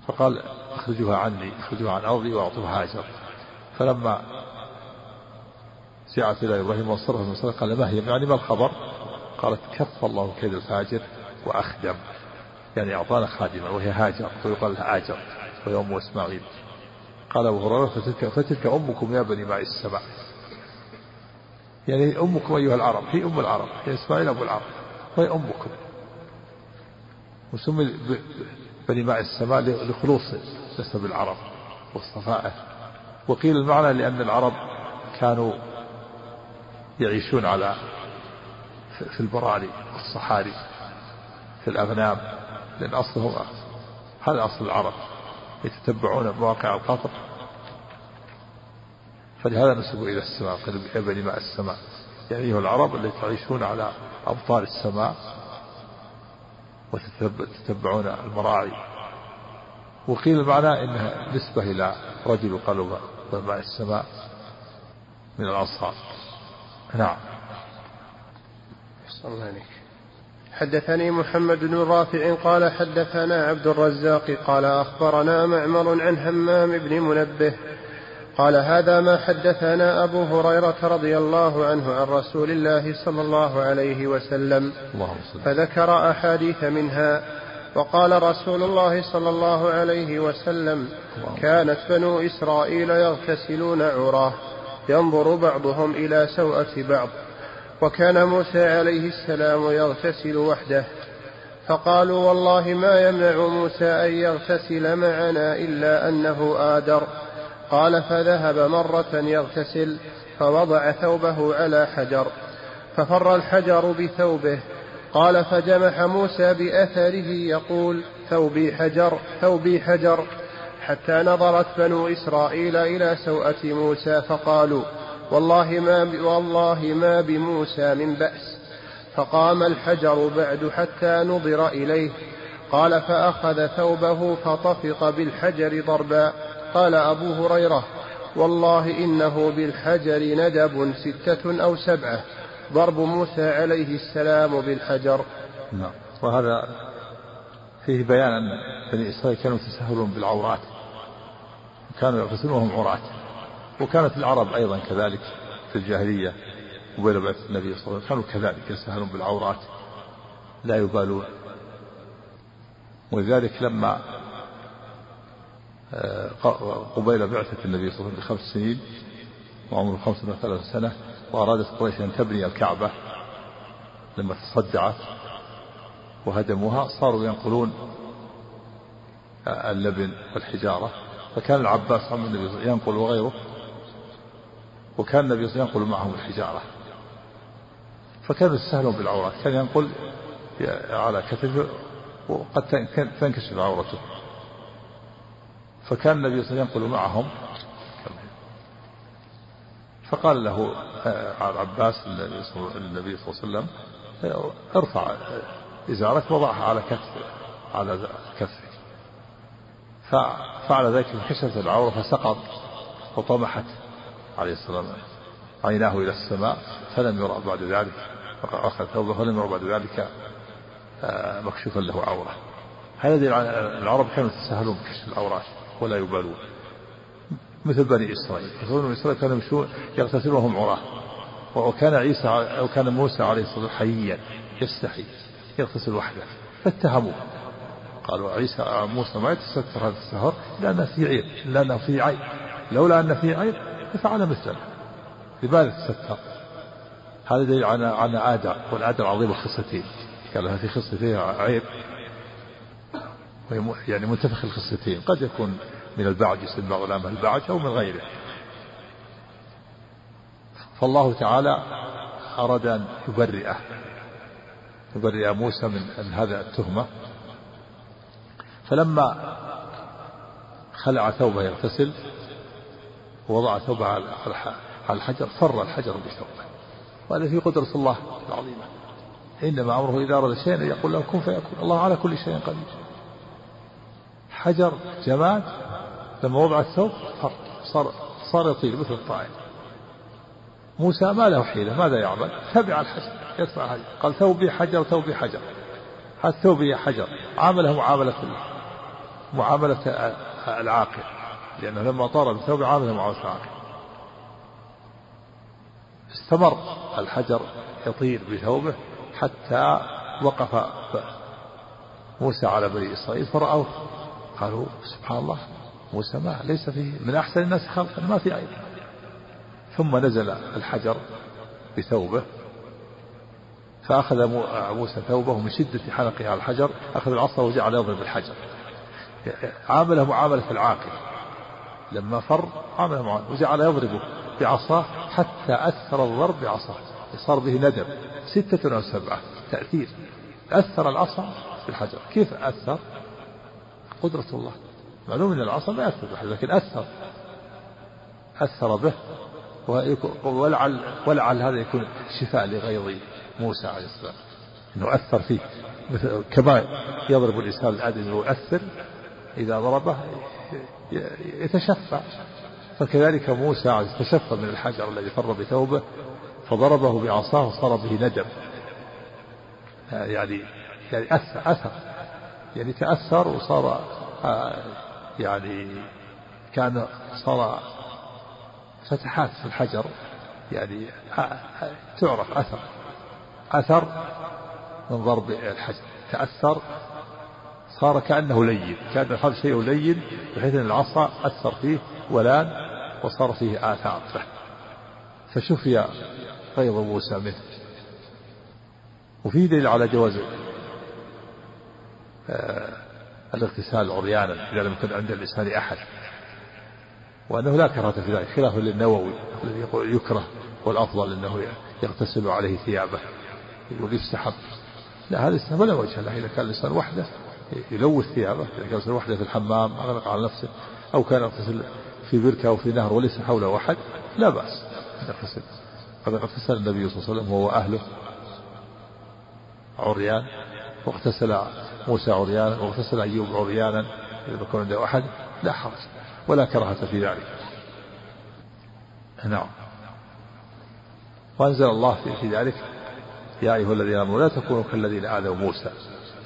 فقال اخرجوها عني اخرجوها عن أرضي وأعطوها هاجر فلما سعت إلى إبراهيم وصرف المسألة قال ما هي؟ يعني ما الخبر؟ قالت كف الله كيد الفاجر وأخدم. يعني أعطانا خادمة وهي هاجر ويقال لها آجر وهي أم إسماعيل. قال أبو هريرة فتلك, فتلك أمكم يا بني ماء السبع يعني أمكم أيها العرب هي أم العرب هي إسماعيل أبو العرب. وهي أمكم وسمي بني ماء السماء لخلوص نسب العرب واصطفائه وقيل المعنى لأن العرب كانوا يعيشون على في البراري والصحاري في الأغنام لأن أصلهم هذا أصل العرب. يتتبعون مواقع القطر. فلهذا نسبوا إلى السماء قالوا بني ماء السماء. يعني العرب التي تعيشون على أبطال السماء وتتبعون المراعي. وقيل المعنى إنها نسبة إلى رجل قالوا ماء السماء من الأنصار. نعم. صلى عليك. حدثني محمد بن رافع قال حدثنا عبد الرزاق قال أخبرنا معمر عن همام بن منبه قال هذا ما حدثنا أبو هريرة رضي الله عنه عن رسول الله صلى الله عليه وسلم. فذكر أحاديث منها وقال رسول الله صلى الله عليه وسلم كانت بنو إسرائيل يغتسلون عراه ينظر بعضهم إلى سوءة بعض وكان موسى عليه السلام يغتسل وحده. فقالوا والله ما يمنع موسى أن يغتسل معنا إلا أنه آدر. قال فذهب مرة يغتسل فوضع ثوبه على حجر ففر الحجر بثوبه قال فجمح موسى بأثره يقول ثوبي حجر ثوبي حجر. حتى نظرت بنو إسرائيل إلى سوءة موسى فقالوا والله ما والله ما بموسى من بأس. فقام الحجر بعد حتى نظر إليه قال فأخذ ثوبه فطفق بالحجر ضربا قال أبو هريرة والله إنه بالحجر ندب ستة أو سبعة. ضرب موسى عليه السلام بالحجر. نعم. وهذا فيه بيان أن بني إسرائيل كانوا يتساهلون بالعورات. كانوا يغتسلون وهم عراة وكانت العرب أيضا كذلك في الجاهلية قبيل بعث النبي صلى الله عليه وسلم كانوا كذلك يتساهلون بالعورات لا يبالون. ولذلك لما قبيل بعثة النبي صلى الله عليه وسلم بخمس سنين وعمره خمسة وثلاث سنة وأرادت قريش أن تبني الكعبة لما تصدعت وهدموها. صاروا ينقلون اللبن والحجارة. فكان العباس عم النبي ينقل وغيره وكان النبي ينقل معهم الحجارة. فكانوا يستهلون بالعورات كان ينقل على كتفه وقد تنكشف عورته. فكان النبي صلى الله عليه وسلم ينقل معهم. فقال له آه، العباس النبي صلى الله عليه وسلم ارفع إزارك وضعها على كتف على كتفك ففعل ذلك فكشفت العورة فسقط وطمحت عليه السلام عيناه إلى السماء فلم يرى بعد ذلك أخذ ثوبه فلم يرى بعد ذلك آه، مكشوفا له عورة. هذا العرب كانوا يتساهلون بكشف العورات ولا يبالون. مثل بني إسرائيل. بني إسرائيل كانوا يمشون يغتسلون وهم عراة. وكان عيسى أو كان موسى عليه الصلاة والسلام حييا يستحي يغتسل وحده. فاتهموه. قالوا عيسى موسى ما يتستر هذا السهر لأنه في عيب لأنه في عيب لولا أن في عيب لفعل مثله. لماذا تستر؟ هذا دليل على على عادة والعادة العظيمة خصتين قال في فيها عيب. يعني منتفخ الخصتين قد يكون من البعج يسمى بعض العلماء البعج أو من غيره. فالله تعالى أراد أن يبرئه. يبرئ موسى من, من هذا التهمة. فلما خلع ثوبه يغتسل ووضع ثوبه على الحجر فر الحجر بثوبه. وهذا في قدرة الله العظيمة. إنما أمره إذا أراد شيئا يقول له كن فيكون. الله على كل شيء قدير. حجر جماد لما وضع الثوب صار صار يطير مثل الطائر. موسى ما له حيلة ماذا يعمل؟ تبع الحجر يدفع الحجر. قال ثوبي حجر ثوبي حجر. هذا ثوبي حجر. عامله معاملة معاملة العاقل. لأنه لما طار بثوبه عامله معاملة العاقل. استمر. الحجر يطير بثوبه حتى وقف موسى على بني إسرائيل فرأوه قالوا سبحان الله موسى ما ليس فيه من أحسن الناس خلقا ما في عيب. ثم نزل الحجر بثوبه فأخذ موسى ثوبه من شدة حلقه على الحجر أخذ العصا وجعل يضرب الحجر عامله معاملة العاقل. لما فر عامله معاملة وجعل يضربه بعصاه حتى أثر الضرب بعصاه صار به ندب ستة أو سبعة تأثير. أثر العصا في الحجر. كيف أثر؟ قدرة الله. معلوم أن العصا لا يأثر بالحجر لكن أثر. أثر به. ولعل ولعل هذا يكون شفاء لغيظ موسى عليه السلام. إنه أثر فيه. مثل كما يضرب الإنسان الادمي ويؤثر إذا ضربه يتشفى فكذلك موسى تشفى من الحجر الذي فر بثوبه فضربه بعصاه وصار به ندم. يعني يعني أثر, أثر. يعني تأثر وصار آه، يعني كان صار فتحات في الحجر يعني تعرف أثر أثر من ضرب الحجر تأثر صار كأنه لين كان هذا شيء لين بحيث أن العصا أثر فيه ولان وصار فيه آثار. فشفي غيظ موسى منه. وفي دليل على جواز آه الاغتسال عريانا إذا لم يكن عند الإنسان أحد. وأنه لا كراهة في ذلك خلافا للنووي الذي يقول يكره والأفضل أنه يغتسل عليه ثيابه يقول يستحب لا هذا يستحب ولا وجه له إذا كان الإنسان وحده يلوث ثيابه إذا كان الإنسان وحده في الحمام أغلق على نفسه أو كان يغتسل في بركة أو في نهر وليس حوله أحد لا بأس يغتسل. قد اغتسل النبي صلى الله عليه وسلم هو وأهله عريان واغتسل موسى عريانا واغتسل أيوب عريانا إذا يكون عنده أحد لا حرج ولا كراهة في ذلك. نعم. وأنزل الله في ذلك يا أيها الذين آمنوا لا تكونوا كالذين آذوا موسى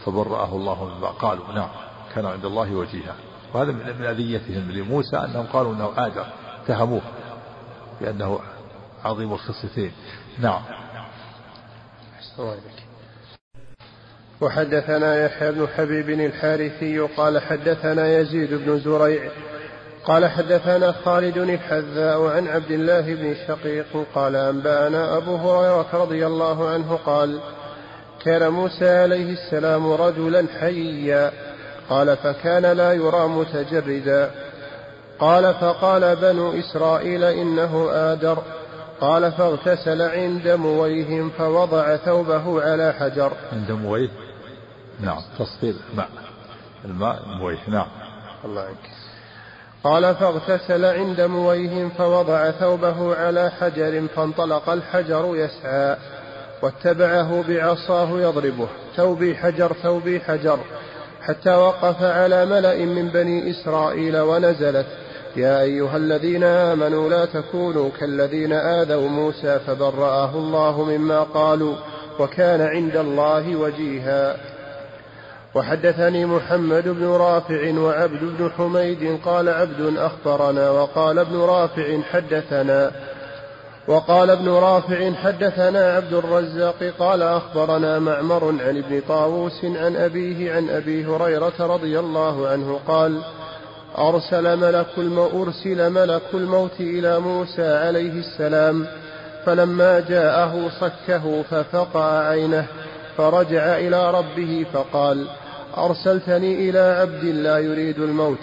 فبرأه الله مما قالوا. نعم كان عند الله وجيها. وهذا من أذيتهم لموسى أنهم قالوا أنه آدر اتهموه بأنه عظيم الخصيتين نعم. وحدثنا يحيى بن حبيب الحارثي قال حدثنا يزيد بن زريع قال حدثنا خالد الحذاء عن عبد الله بن شقيق قال أنبأنا أبو هريرة رضي الله عنه قال كان موسى عليه السلام رجلا حيا قال فكان لا يرى متجردا قال فقال بنو إسرائيل إنه آدر قال فاغتسل عند مويهم فوضع ثوبه على حجر عند مويه؟ نعم. تصفير ماء الماء مويه. نعم. الله عنك قال فاغتسل عند مويهم فوضع ثوبه على حجر فانطلق الحجر يسعى واتبعه بعصاه يضربه. ثوبي حجر ثوبي حجر. حتى وقف على ملأ من بني إسرائيل ونزلت يا أيها الذين آمنوا لا تكونوا كالذين آذوا موسى فبرأه الله مما قالوا وكان عند الله وجيها. وحدثني محمد بن رافع وعبد بن حميد قال عبد أخبرنا وقال ابن رافع حدثنا وقال ابن رافع حدثنا عبد الرزاق قال أخبرنا معمر عن ابن طاووس عن أبيه عن أبي هريرة رضي الله عنه قال أرسل ملك أرسل ملك الموت إلى موسى عليه السلام فلما جاءه صكه ففقع عينه فرجع إلى ربه فقال أرسلتني إلى عبد لا يريد الموت.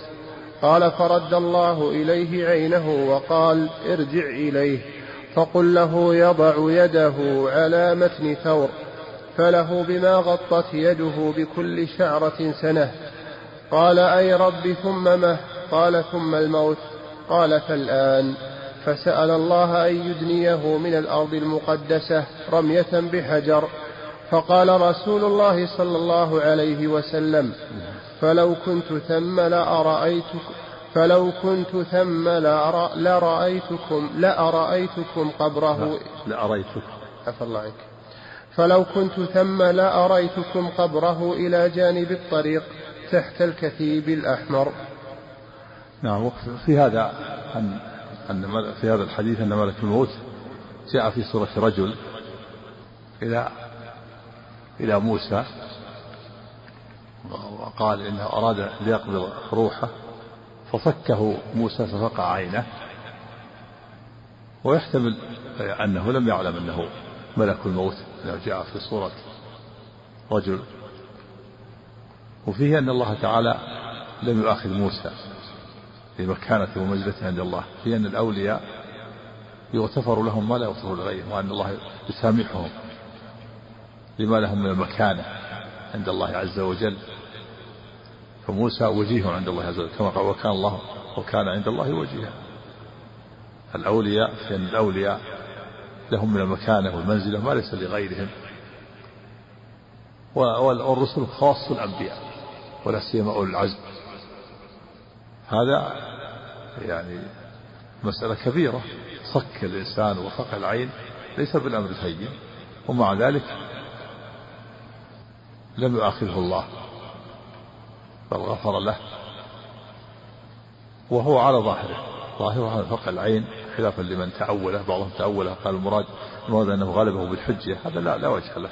قال فرد الله إليه عينه وقال ارجع إليه. فقل له يضع يده على متن ثور فله بما غطت يده بكل شعرة سنة. قال أي رب ثم مه؟ قال ثم الموت. قال فالآن. فسأل الله أن يدنيه من الأرض المقدسة رمية بحجر. فقال رسول الله صلى الله عليه وسلم فلو كنت ثم لأرأيتك فلو كنت ثم لرأيتكم لأرأيتكم قبره. لأريتكم عفى الله عنك. فلو كنت ثم لأريتكم قبره إلى جانب الطريق تحت الكثيب الأحمر. نعم في هذا أن أن في هذا الحديث أن ملك الموت جاء في صورة رجل إلى إلى موسى وقال إنه أراد ليقبض روحه فصكه موسى ففقع عينه ويحتمل أنه لم يعلم أنه ملك الموت أنه جاء في صورة رجل. وفيه أن الله تعالى لم يؤاخذ موسى لمكانته ومنزلته عند الله. في أن الأولياء يغتفر لهم ما لا يغتفر لغيرهم وأن الله يسامحهم. لما لهم من المكانة عند الله عز وجل. فموسى وجيه عند الله عز وجل كما قال وكان الله وكان عند الله وجيها. الأولياء فإن الأولياء لهم من المكانة والمنزلة ما ليس لغيرهم. والرسل خاص الأنبياء ولا سيما أولي العزم. هذا يعني مسألة كبيرة. صك الإنسان وفقع العين ليس بالأمر الهين ومع ذلك لم يؤاخذه الله بل غفر له وهو على ظاهره. ظاهره على فقع العين خلافا لمن تأوله بعضهم تأوله قال المراد المراد أنه غلبه بالحجة هذا لا لا وجه له.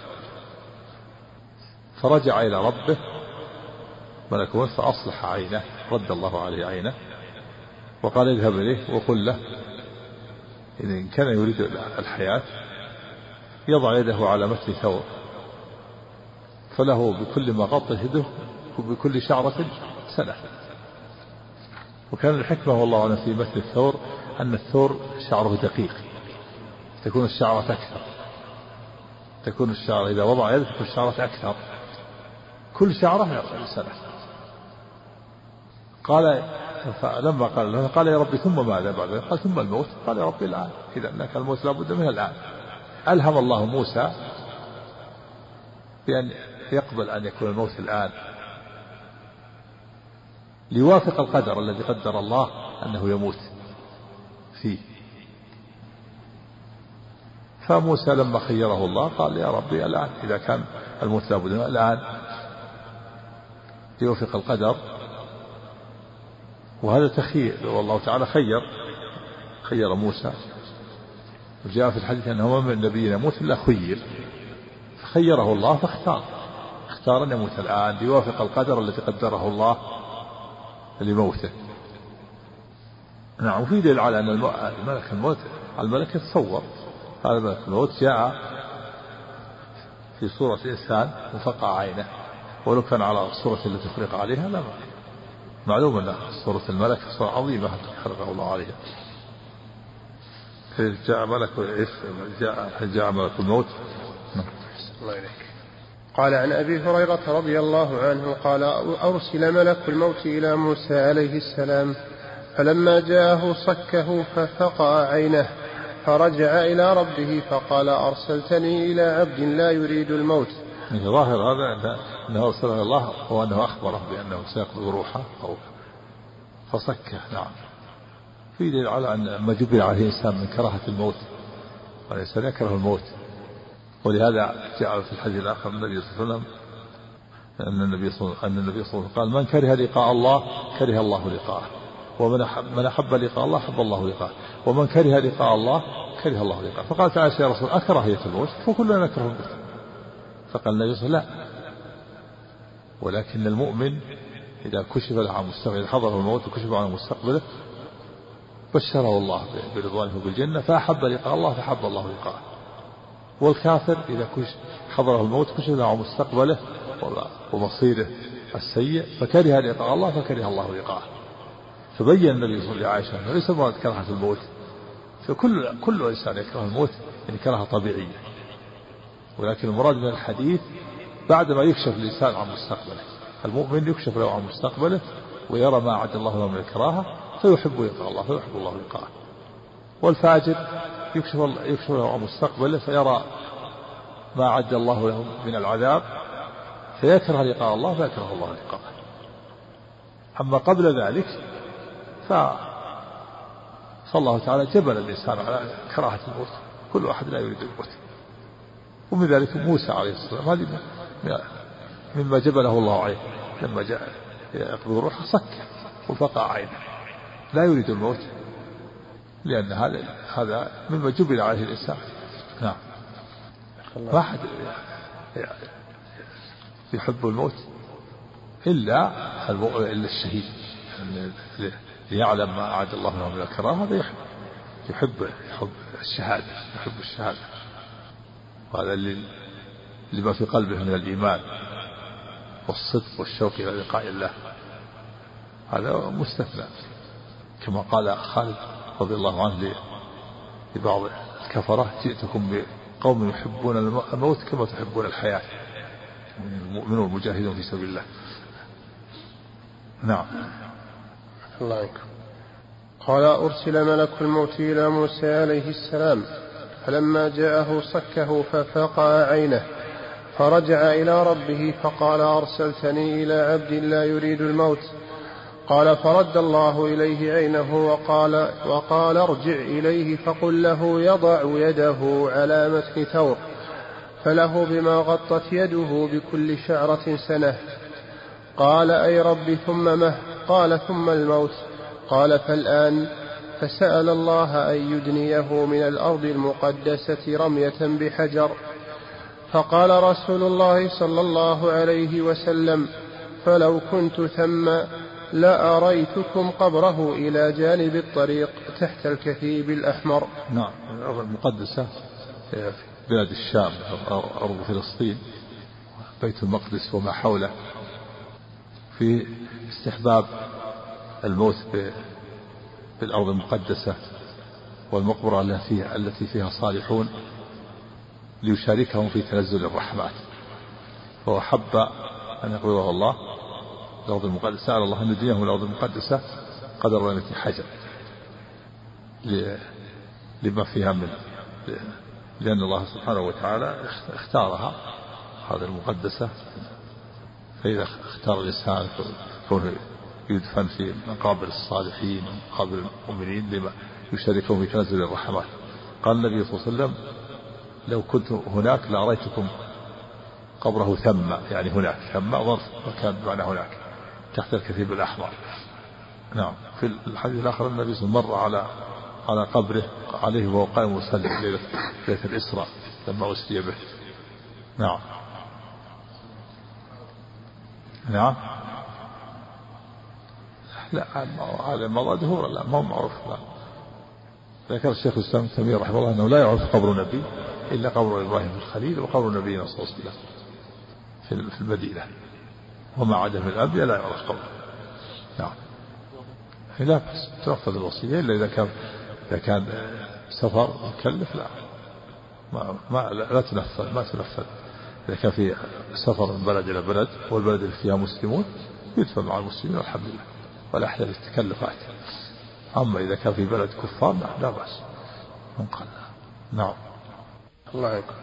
فرجع إلى ربه ملك الموت فأصلح عينه رد الله عليه عينه وقال اذهب إليه وقل له إن كان يريد الحياة يضع يده على متن ثور فله بكل ما غطى يده وبكل شعرة سنة وكان الحكمة والله أعلم في مثل الثور أن الثور شعره دقيق تكون الشعرة أكثر تكون الشعرة إذا وضع يده تكون الشعرة أكثر. كل شعرة سنة قال فلما قال له قال يا ربي ثم ماذا بعد؟ قال ثم الموت. قال يا ربي الآن إذا أنك الموت لابد منه الآن. ألهم الله موسى بأن يقبل أن يكون الموت الآن؟ ليوافق القدر الذي قدر الله أنه يموت فيه. فموسى لما خيره الله قال يا ربي الآن إذا كان الموت لابد الآن. ليوافق القدر. وهذا تخيير والله تعالى خير خير موسى. وجاء في الحديث أنه من نبي يموت إلا خير. فخيره الله فاختار. اختار أن يموت الآن ليوافق القدر الذي قدره الله لموته. نعم وفي دليل على أن الملك الموت الملك يتصور هذا ملك الموت جاء في صورة إنسان وفقع عينه ولو كان على الصورة التي خلق عليها لا معلوم أن صورة الملك صورة عظيمة خلقه الله عليها جاء ملك جاء جاء ملك الموت. الله إليك. قال عن أبي هريرة رضي الله عنه قال أرسل ملك الموت إلى موسى عليه السلام فلما جاءه صكه ففقع عينه فرجع إلى ربه فقال أرسلتني إلى عبد لا يريد الموت. من ظاهر هذا أنه أرسله الله وأنه أخبره بأنه سيقبض روحه أو فصكه نعم. في دليل على أن ما جبل عليه الإنسان من كراهة الموت والإنسان يكره الموت. ولهذا جاء في الحديث الآخر النبي صلى الله عليه وسلم أن النبي صلى الله عليه وسلم قال من كره لقاء الله كره الله لقاءه. ومن أحب من أحب لقاء الله أحب الله لقاءه. ومن كره لقاء الله كره الله لقاءه. فقالت عائشة يا رسول أكراهية الموت فكلنا نكره الموت فقال النبي صلى الله عليه وسلم لا. ولكن المؤمن إذا كشف له عن مستقبله إذا حضره الموت وكشف عن مستقبله بشره الله برضوانه بالجنة فأحب لقاء الله فأحب الله لقاءه. والكافر إذا حضره الموت كشف له مستقبله ومصيره السيء فكره لقاء الله فكره الله لقاءه فبين النبي صلى الله عليه وسلم لعائشة ليس مراد كراهة الموت. فكل كل إنسان يكره الموت يعني كراهة طبيعية. ولكن المراد من الحديث بعدما يكشف الإنسان عن مستقبله. المؤمن يكشف له عن مستقبله ويرى ما أعد الله له من الكراهة فيحب لقاء الله فيحب الله لقاءه والفاجر يكشف يكشف له مستقبله فيرى ما أعد الله له من العذاب فيكره لقاء الله فيكره الله لقاءه. أما قبل ذلك ف فالله تعالى جبل الإنسان على كراهة الموت كل واحد لا يريد الموت. ومن ذلك موسى عليه الصلاة والسلام هذه مما جبله الله عليه لما جاء يقبض الروح صك وفقع عينه لا يريد الموت. لأن هذا هذا مما جبل عليه الإنسان. نعم. ما أحد يحب الموت إلا إلا الشهيد. ليعلم ما أعد الله له من الكرامة هذا يحب يحب يحب الشهادة يحب الشهادة. وهذا لما في قلبه من الإيمان والصدق والشوق إلى لقاء الله. هذا مستثنى. كما قال خالد رضي الله عنه لبعض الكفرة. جئتكم بقوم يحبون الموت كما تحبون الحياة. المؤمنون المجاهدون في سبيل الله. نعم. الله عنكم قال أرسل ملك الموت إلى موسى عليه السلام. فلما جاءه صكه ففقع عينه. فرجع إلى ربه فقال أرسلتني إلى عبد لا يريد الموت. قال فرد الله إليه عينه وقال وقال ارجع إليه فقل له يضع يده على متن ثور فله بما غطت يده بكل شعرة سنة. قال أي رب ثم مه قال ثم الموت. قال فالآن فسأل الله أن يدنيه من الأرض المقدسة رمية بحجر. فقال رسول الله صلى الله عليه وسلم فلو كنت ثم لأريتكم قبره إلى جانب الطريق تحت الكثيب الأحمر. نعم الأرض المقدسة في بلاد الشام أرض فلسطين بيت المقدس وما حوله. في استحباب الموت بالأرض المقدسة والمقبرة التي التي فيها صالحون ليشاركهم في تنزل الرحمات فهو أن يقبضه الله الأرض المقدسة. سأل الله أن يدينه الأرض المقدسة قدر رمية حجر. لما فيها من لأن الله سبحانه وتعالى اختارها هذه المقدسة. فإذا اختار الإنسان كونه يدفن في مقابر الصالحين ومقابر المؤمنين لما يشاركهم في تنزل الرحمات قال النبي صلى الله عليه وسلم لو كنت هناك لأريتكم قبره ثم. يعني هناك ثم ظرف مكان بمعنى هناك. تحت الكثيب الأحمر نعم. في الحديث الآخر النبي صلى الله عليه وسلم مر على على قبره عليه وهو قائم يصلي ليلة ليلة الإسراء لما أسري به. نعم. نعم. لا هذا الموضوع دهور لا ما هو معروف لا. ذكر الشيخ الإسلام ابن رحمه الله أنه لا يعرف قبر نبي إلا قبر إبراهيم الخليل وقبر نبينا صلى الله عليه وسلم في المدينة. وما عدا من الانبياء لا يعرف قبره نعم. لا بس تنفذ الوصية إلا إذا كان إذا كان سفر مكلف لا. ما, ما لا تنفذ ما تنفذ. إذا كان في سفر من بلد إلى بلد والبلد اللي فيها مسلمون يدفن مع المسلمين والحمد لله ولا أحد التكلفات أما إذا كان في بلد كفار لا بأس. منقل نعم. الله يكون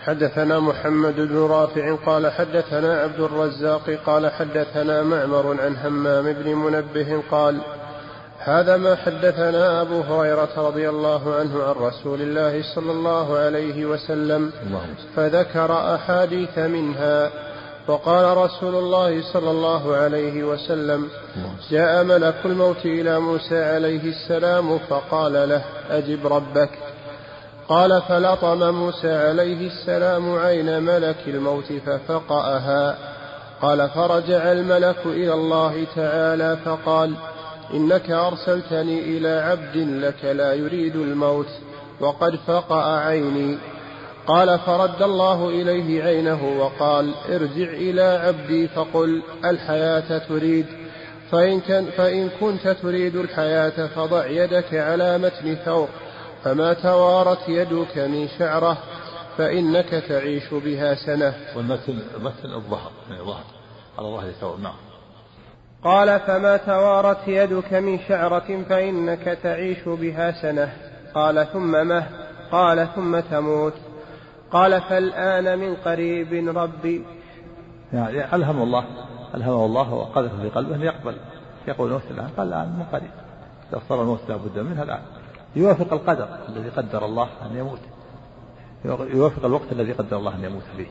حدثنا محمد بن رافع قال حدثنا عبد الرزاق قال حدثنا معمر عن همام بن منبه قال هذا ما حدثنا أبو هريرة رضي الله عنه عن رسول الله صلى الله عليه وسلم فذكر أحاديث منها وقال رسول الله صلى الله عليه وسلم جاء ملك الموت إلى موسى عليه السلام فقال له أجب ربك. قال فلطم موسى عليه السلام عين ملك الموت ففقأها. قال فرجع الملك إلى الله تعالى فقال إنك أرسلتني إلى عبد لك لا يريد الموت وقد فقأ عيني. قال فرد الله إليه عينه وقال ارجع إلى عبدي فقل الحياة تريد. فإن, فإن كنت تريد الحياة فضع يدك على متن ثور فما توارت يدك من شعرة فإنك تعيش بها سنة. والمتن متن الظهر. يعني ظهر على ظهر ثور نعم. قال فما توارت يدك من شعرة فإنك تعيش بها سنة. قال ثم مه. قال ثم تموت. قال فالآن من قريب ربي يعني ألهم الله؟ ألهمه الله؟ وقذف في قلبه أن يقبل يقول الموت الآن. قال الآن من قريب. إذا صار الموت لا بد منها الآن. يوافق القدر الذي قدر الله أن يموت. يوافق الوقت الذي قدر الله أن يموت فيه.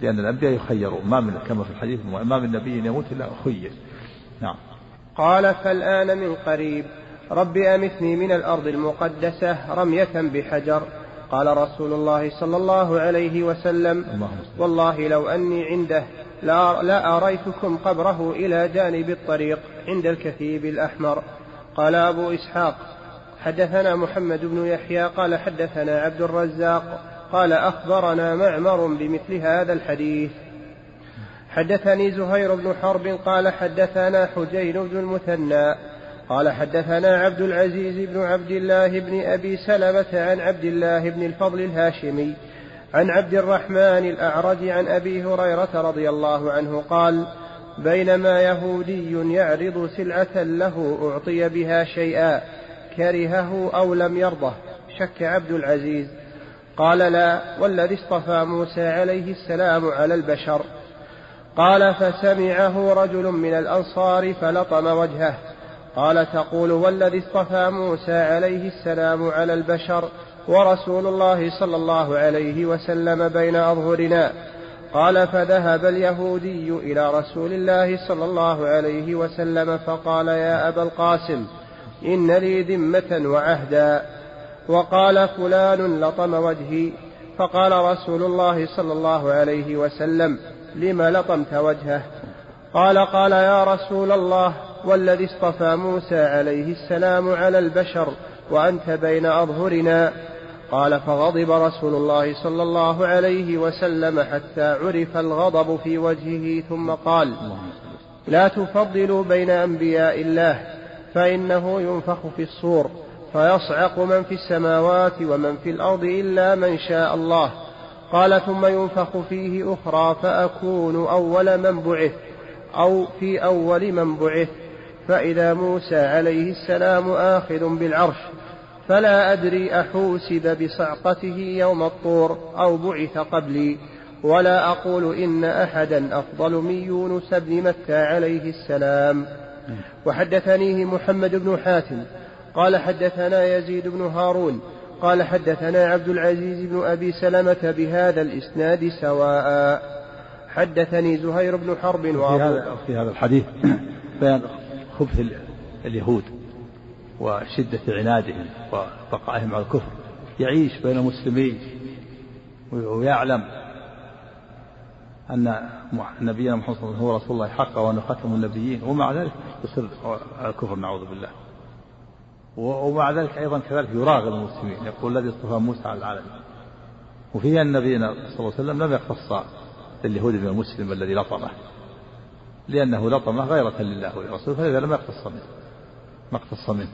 لأن الأنبياء يخيرون ما من كما في الحديث ما من نبي يموت إلا خير. نعم. قال فالآن من قريب. رب أمثني من الأرض المقدسة رمية بحجر. قال رسول الله صلى الله عليه وسلم. والله لو أني عنده لا, لا أريتكم قبره إلى جانب الطريق عند الكثيب الأحمر. قال أبو إسحاق حدثنا محمد بن يحيى قال حدثنا عبد الرزاق قال أخبرنا معمر بمثل هذا الحديث. حدثني زهير بن حرب قال حدثنا حجين بن المثنى قال حدثنا عبد العزيز بن عبد الله بن أبي سلمة عن عبد الله بن الفضل الهاشمي عن عبد الرحمن الأعرج عن أبي هريرة رضي الله عنه قال بينما يهودي يعرض سلعة له أعطي بها شيئا كرهه أو لم يرضه شك عبد العزيز. قال لا والذي اصطفى موسى عليه السلام على البشر. قال فسمعه رجل من الأنصار فلطم وجهه. قال تقول والذي اصطفى موسى عليه السلام على البشر ورسول الله صلى الله عليه وسلم بين أظهرنا. قال فذهب اليهودي إلى رسول الله صلى الله عليه وسلم فقال يا أبا القاسم إن لي ذمة وعهدا. وقال فلان لطم وجهي. فقال رسول الله صلى الله عليه وسلم لم لطمت وجهه؟ قال قال يا رسول الله والذي اصطفى موسى عليه السلام على البشر وأنت بين أظهرنا. قال فغضب رسول الله صلى الله عليه وسلم حتى عرف الغضب في وجهه ثم قال لا تفضلوا بين أنبياء الله. فإنه ينفخ في الصور فيصعق من في السماوات ومن في الأرض إلا من شاء الله. قال ثم ينفخ فيه أخرى فأكون أول من بعث أو في أول من بعث. فإذا موسى عليه السلام آخذ بالعرش فلا أدري أحوسب بصعقته يوم الطور أو بعث قبلي. ولا أقول إن أحدا أفضل من يونس بن متى عليه السلام. وحدثنيه محمد بن حاتم. قال حدثنا يزيد بن هارون. قال حدثنا عبد العزيز بن أبي سلمة بهذا الإسناد سواء. حدثني زهير بن حرب في هذا في هذا الحديث بيان خبث اليهود وشدة عنادهم وبقائهم على الكفر. يعيش بين المسلمين ويعلم أن نبينا محمد صلى الله عليه وسلم هو رسول الله حقا وأنه ختم النبيين ومع ذلك يصر على الكفر نعوذ بالله. ومع ذلك أيضا كذلك يراغب المسلمين يقول الذي اصطفى موسى على العالمين وفي أن نبينا صلى الله عليه وسلم لم يختص باليهود من المسلم الذي لطمه لأنه لطمه غيرة لله ولرسوله فلذا لم يقتص منه ما اقتص منه.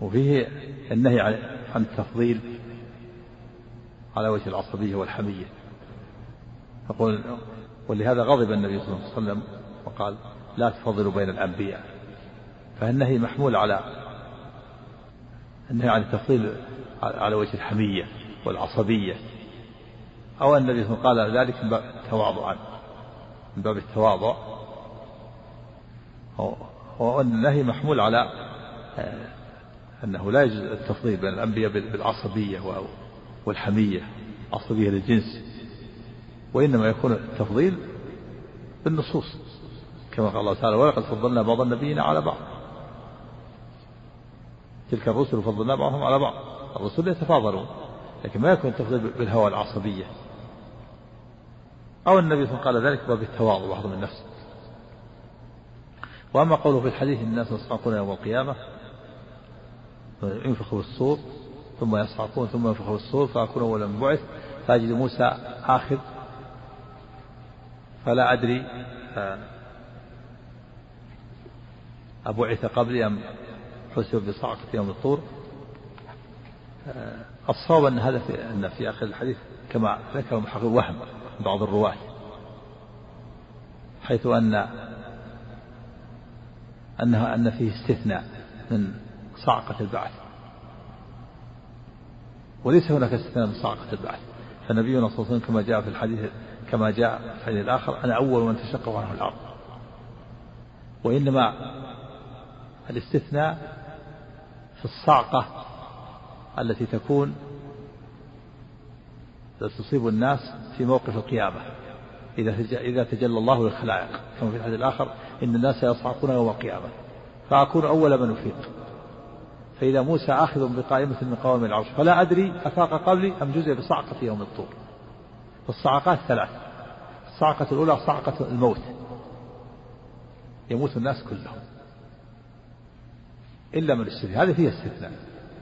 وفيه النهي عن التفضيل على وجه العصبية والحمية. يقول ولهذا غضب النبي صلى الله عليه وسلم وقال لا تفضلوا بين الأنبياء. فالنهي محمول على النهي عن التفضيل على وجه الحمية والعصبية. أو النبي صلى الله عليه وسلم قال ذلك من باب التواضع من باب التواضع. والنهي محمول على آه، أنه لا يجوز التفضيل بين الأنبياء بالعصبية والحمية عصبية للجنس. وإنما يكون التفضيل بالنصوص كما قال الله تعالى ولقد فضلنا بعض النبيين على بعض. تلك الرسل فضلنا بعضهم على بعض الرسل يتفاضلون لكن ما يكون التفضيل بالهوى العصبية. أو النبي قال ذلك باب التواضع من نفسه. وأما قوله في الحديث الناس يصعقون يوم القيامة ينفخ في الصور ثم يصعقون ثم ينفخ في الصور فأكون أول من بعث فأجد موسى آخذ فلا أدري. أبعث قبلي أم حسب بصعقة يوم الطور. الصواب أن هذا في أن في آخر الحديث كما ذكر محقق وهم بعض الرواة. حيث أن أنها أن فيه استثناء من صعقة البعث. وليس هناك استثناء من صعقة البعث. فنبينا صلى الله عليه وسلم كما جاء في الحديث كما جاء في الحديث الآخر أنا أول من تشقق عنه الأرض. وإنما الاستثناء في الصعقة التي تكون تصيب الناس في موقف القيامة. إذا إذا تجلى الله للخلائق. كما في الحديث الآخر إن الناس يصعقون يوم القيامة. فأكون أول من أفيق. فإذا موسى آخذ بقائمة من قوام العرش فلا أدري أفاق قبلي أم جزء بصعقة يوم الطور. فالصعقات ثلاث. الصعقة الأولى صعقة الموت. يموت الناس كلهم. إلا من استثناء هذه فيها استثناء.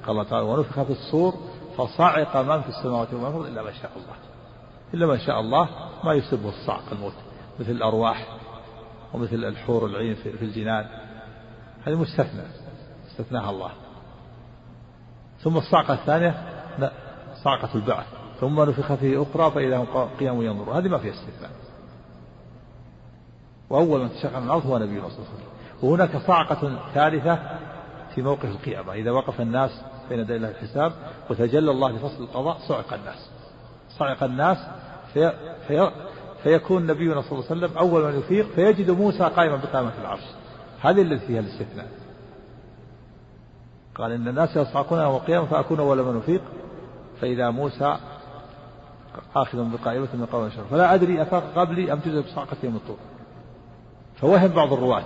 قال الله تعالى ونفخ في الصور فصعق من في السماوات ومن في الأرض إلا ما شاء الله. إلا ما شاء الله ما يصيبه الصعق الموت. مثل الأرواح ومثل الحور العين في الجنان. هذه مستثنى. استثناها الله. ثم الصعقة الثانية صعقة البعث. ثم نفخ فيه أخرى فإذا هم قيام ينظرون هذه ما فيها استثناء. وأول من تشقق من الأرض هو نبينا صلى الله عليه وسلم. وهناك صعقة ثالثة في موقف القيامة. إذا وقف الناس بين يدي الله الحساب وتجلى الله لفصل القضاء صعق الناس. صعق الناس في في فيكون نبينا صلى الله عليه وسلم أول من يفيق فيجد موسى قائما بقامة العرش. هذه التي فيها الاستثناء. قال إن الناس يصعقون يوم القيامة فأكون أول من أفيق فإذا موسى آخذ بقائمة من قوم الشر فلا أدري أفاق قبلي أم تجد بصعقة يوم الطور فوهم بعض الرواة.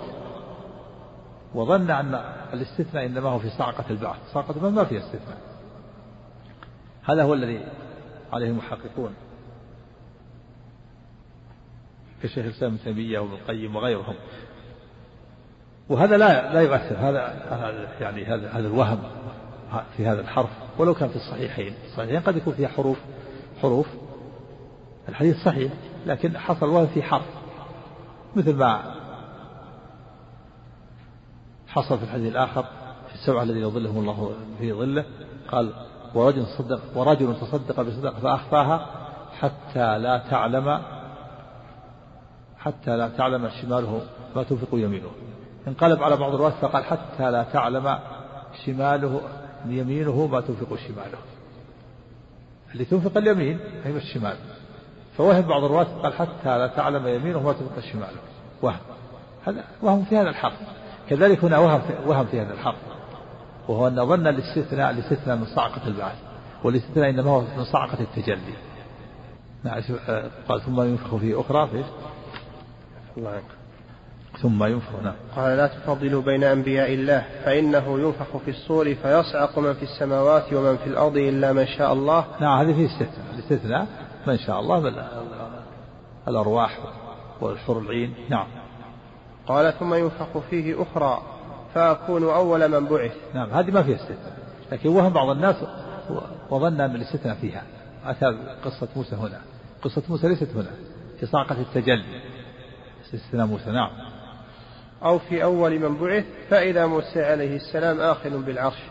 وظن أن الاستثناء إنما هو في صعقة البعث. صعقة البعث ما فيها استثناء. هذا هو الذي عليه المحققون. كشيخ الإسلام ابن تيمية وابن القيم وغيرهم. وهذا لا لا يؤثر. هذا يعني هذا هذا الوهم في هذا الحرف. ولو كان في الصحيحين. الصحيحين قد يكون فيها حروف. حروف الحديث صحيح لكن حصل وهم في حرف مثل ما حصل في الحديث الآخر في السبعة الذين يظلهم الله في ظله قال ورجل تصدق ورجل تصدق بصدقة فأخفاها حتى لا تعلم حتى لا تعلم شماله ما تنفق يمينه. انقلب على بعض الرواة فقال حتى لا تعلم شماله يمينه ما تنفق شماله. اللي تنفق اليمين هي الشمال فوهم بعض الرواة قال حتى لا تعلم يمينه ما تنفق شماله وهم. هذا وهم في هذا الحق. كذلك هنا وهم في, وهم في هذا الحق. وهو أن ظن الاستثناء الاستثناء من صعقة البعث والاستثناء إنما هو من صعقة التجلي. نعم قال ثم ينفخ فيه أخرى في الله ثم ينفخ. نعم. قال لا تفضلوا بين أنبياء الله فإنه ينفخ في الصور فيصعق من في السماوات ومن في الأرض إلا من شاء الله. نعم هذه في استثناء الاستثناء من شاء الله من الأرواح والحور العين. نعم. قال ثم ينفخ فيه أخرى فأكون أول من بعث. نعم هذه ما فيها استثناء لكن وهم بعض الناس وظن أن الاستثناء فيها. أتى قصة موسى هنا. قصة موسى ليست هنا في صعقة التجلي. استثناء موسى نعم. أو في أول من بعث فإذا موسى عليه السلام آخذ بالعرش.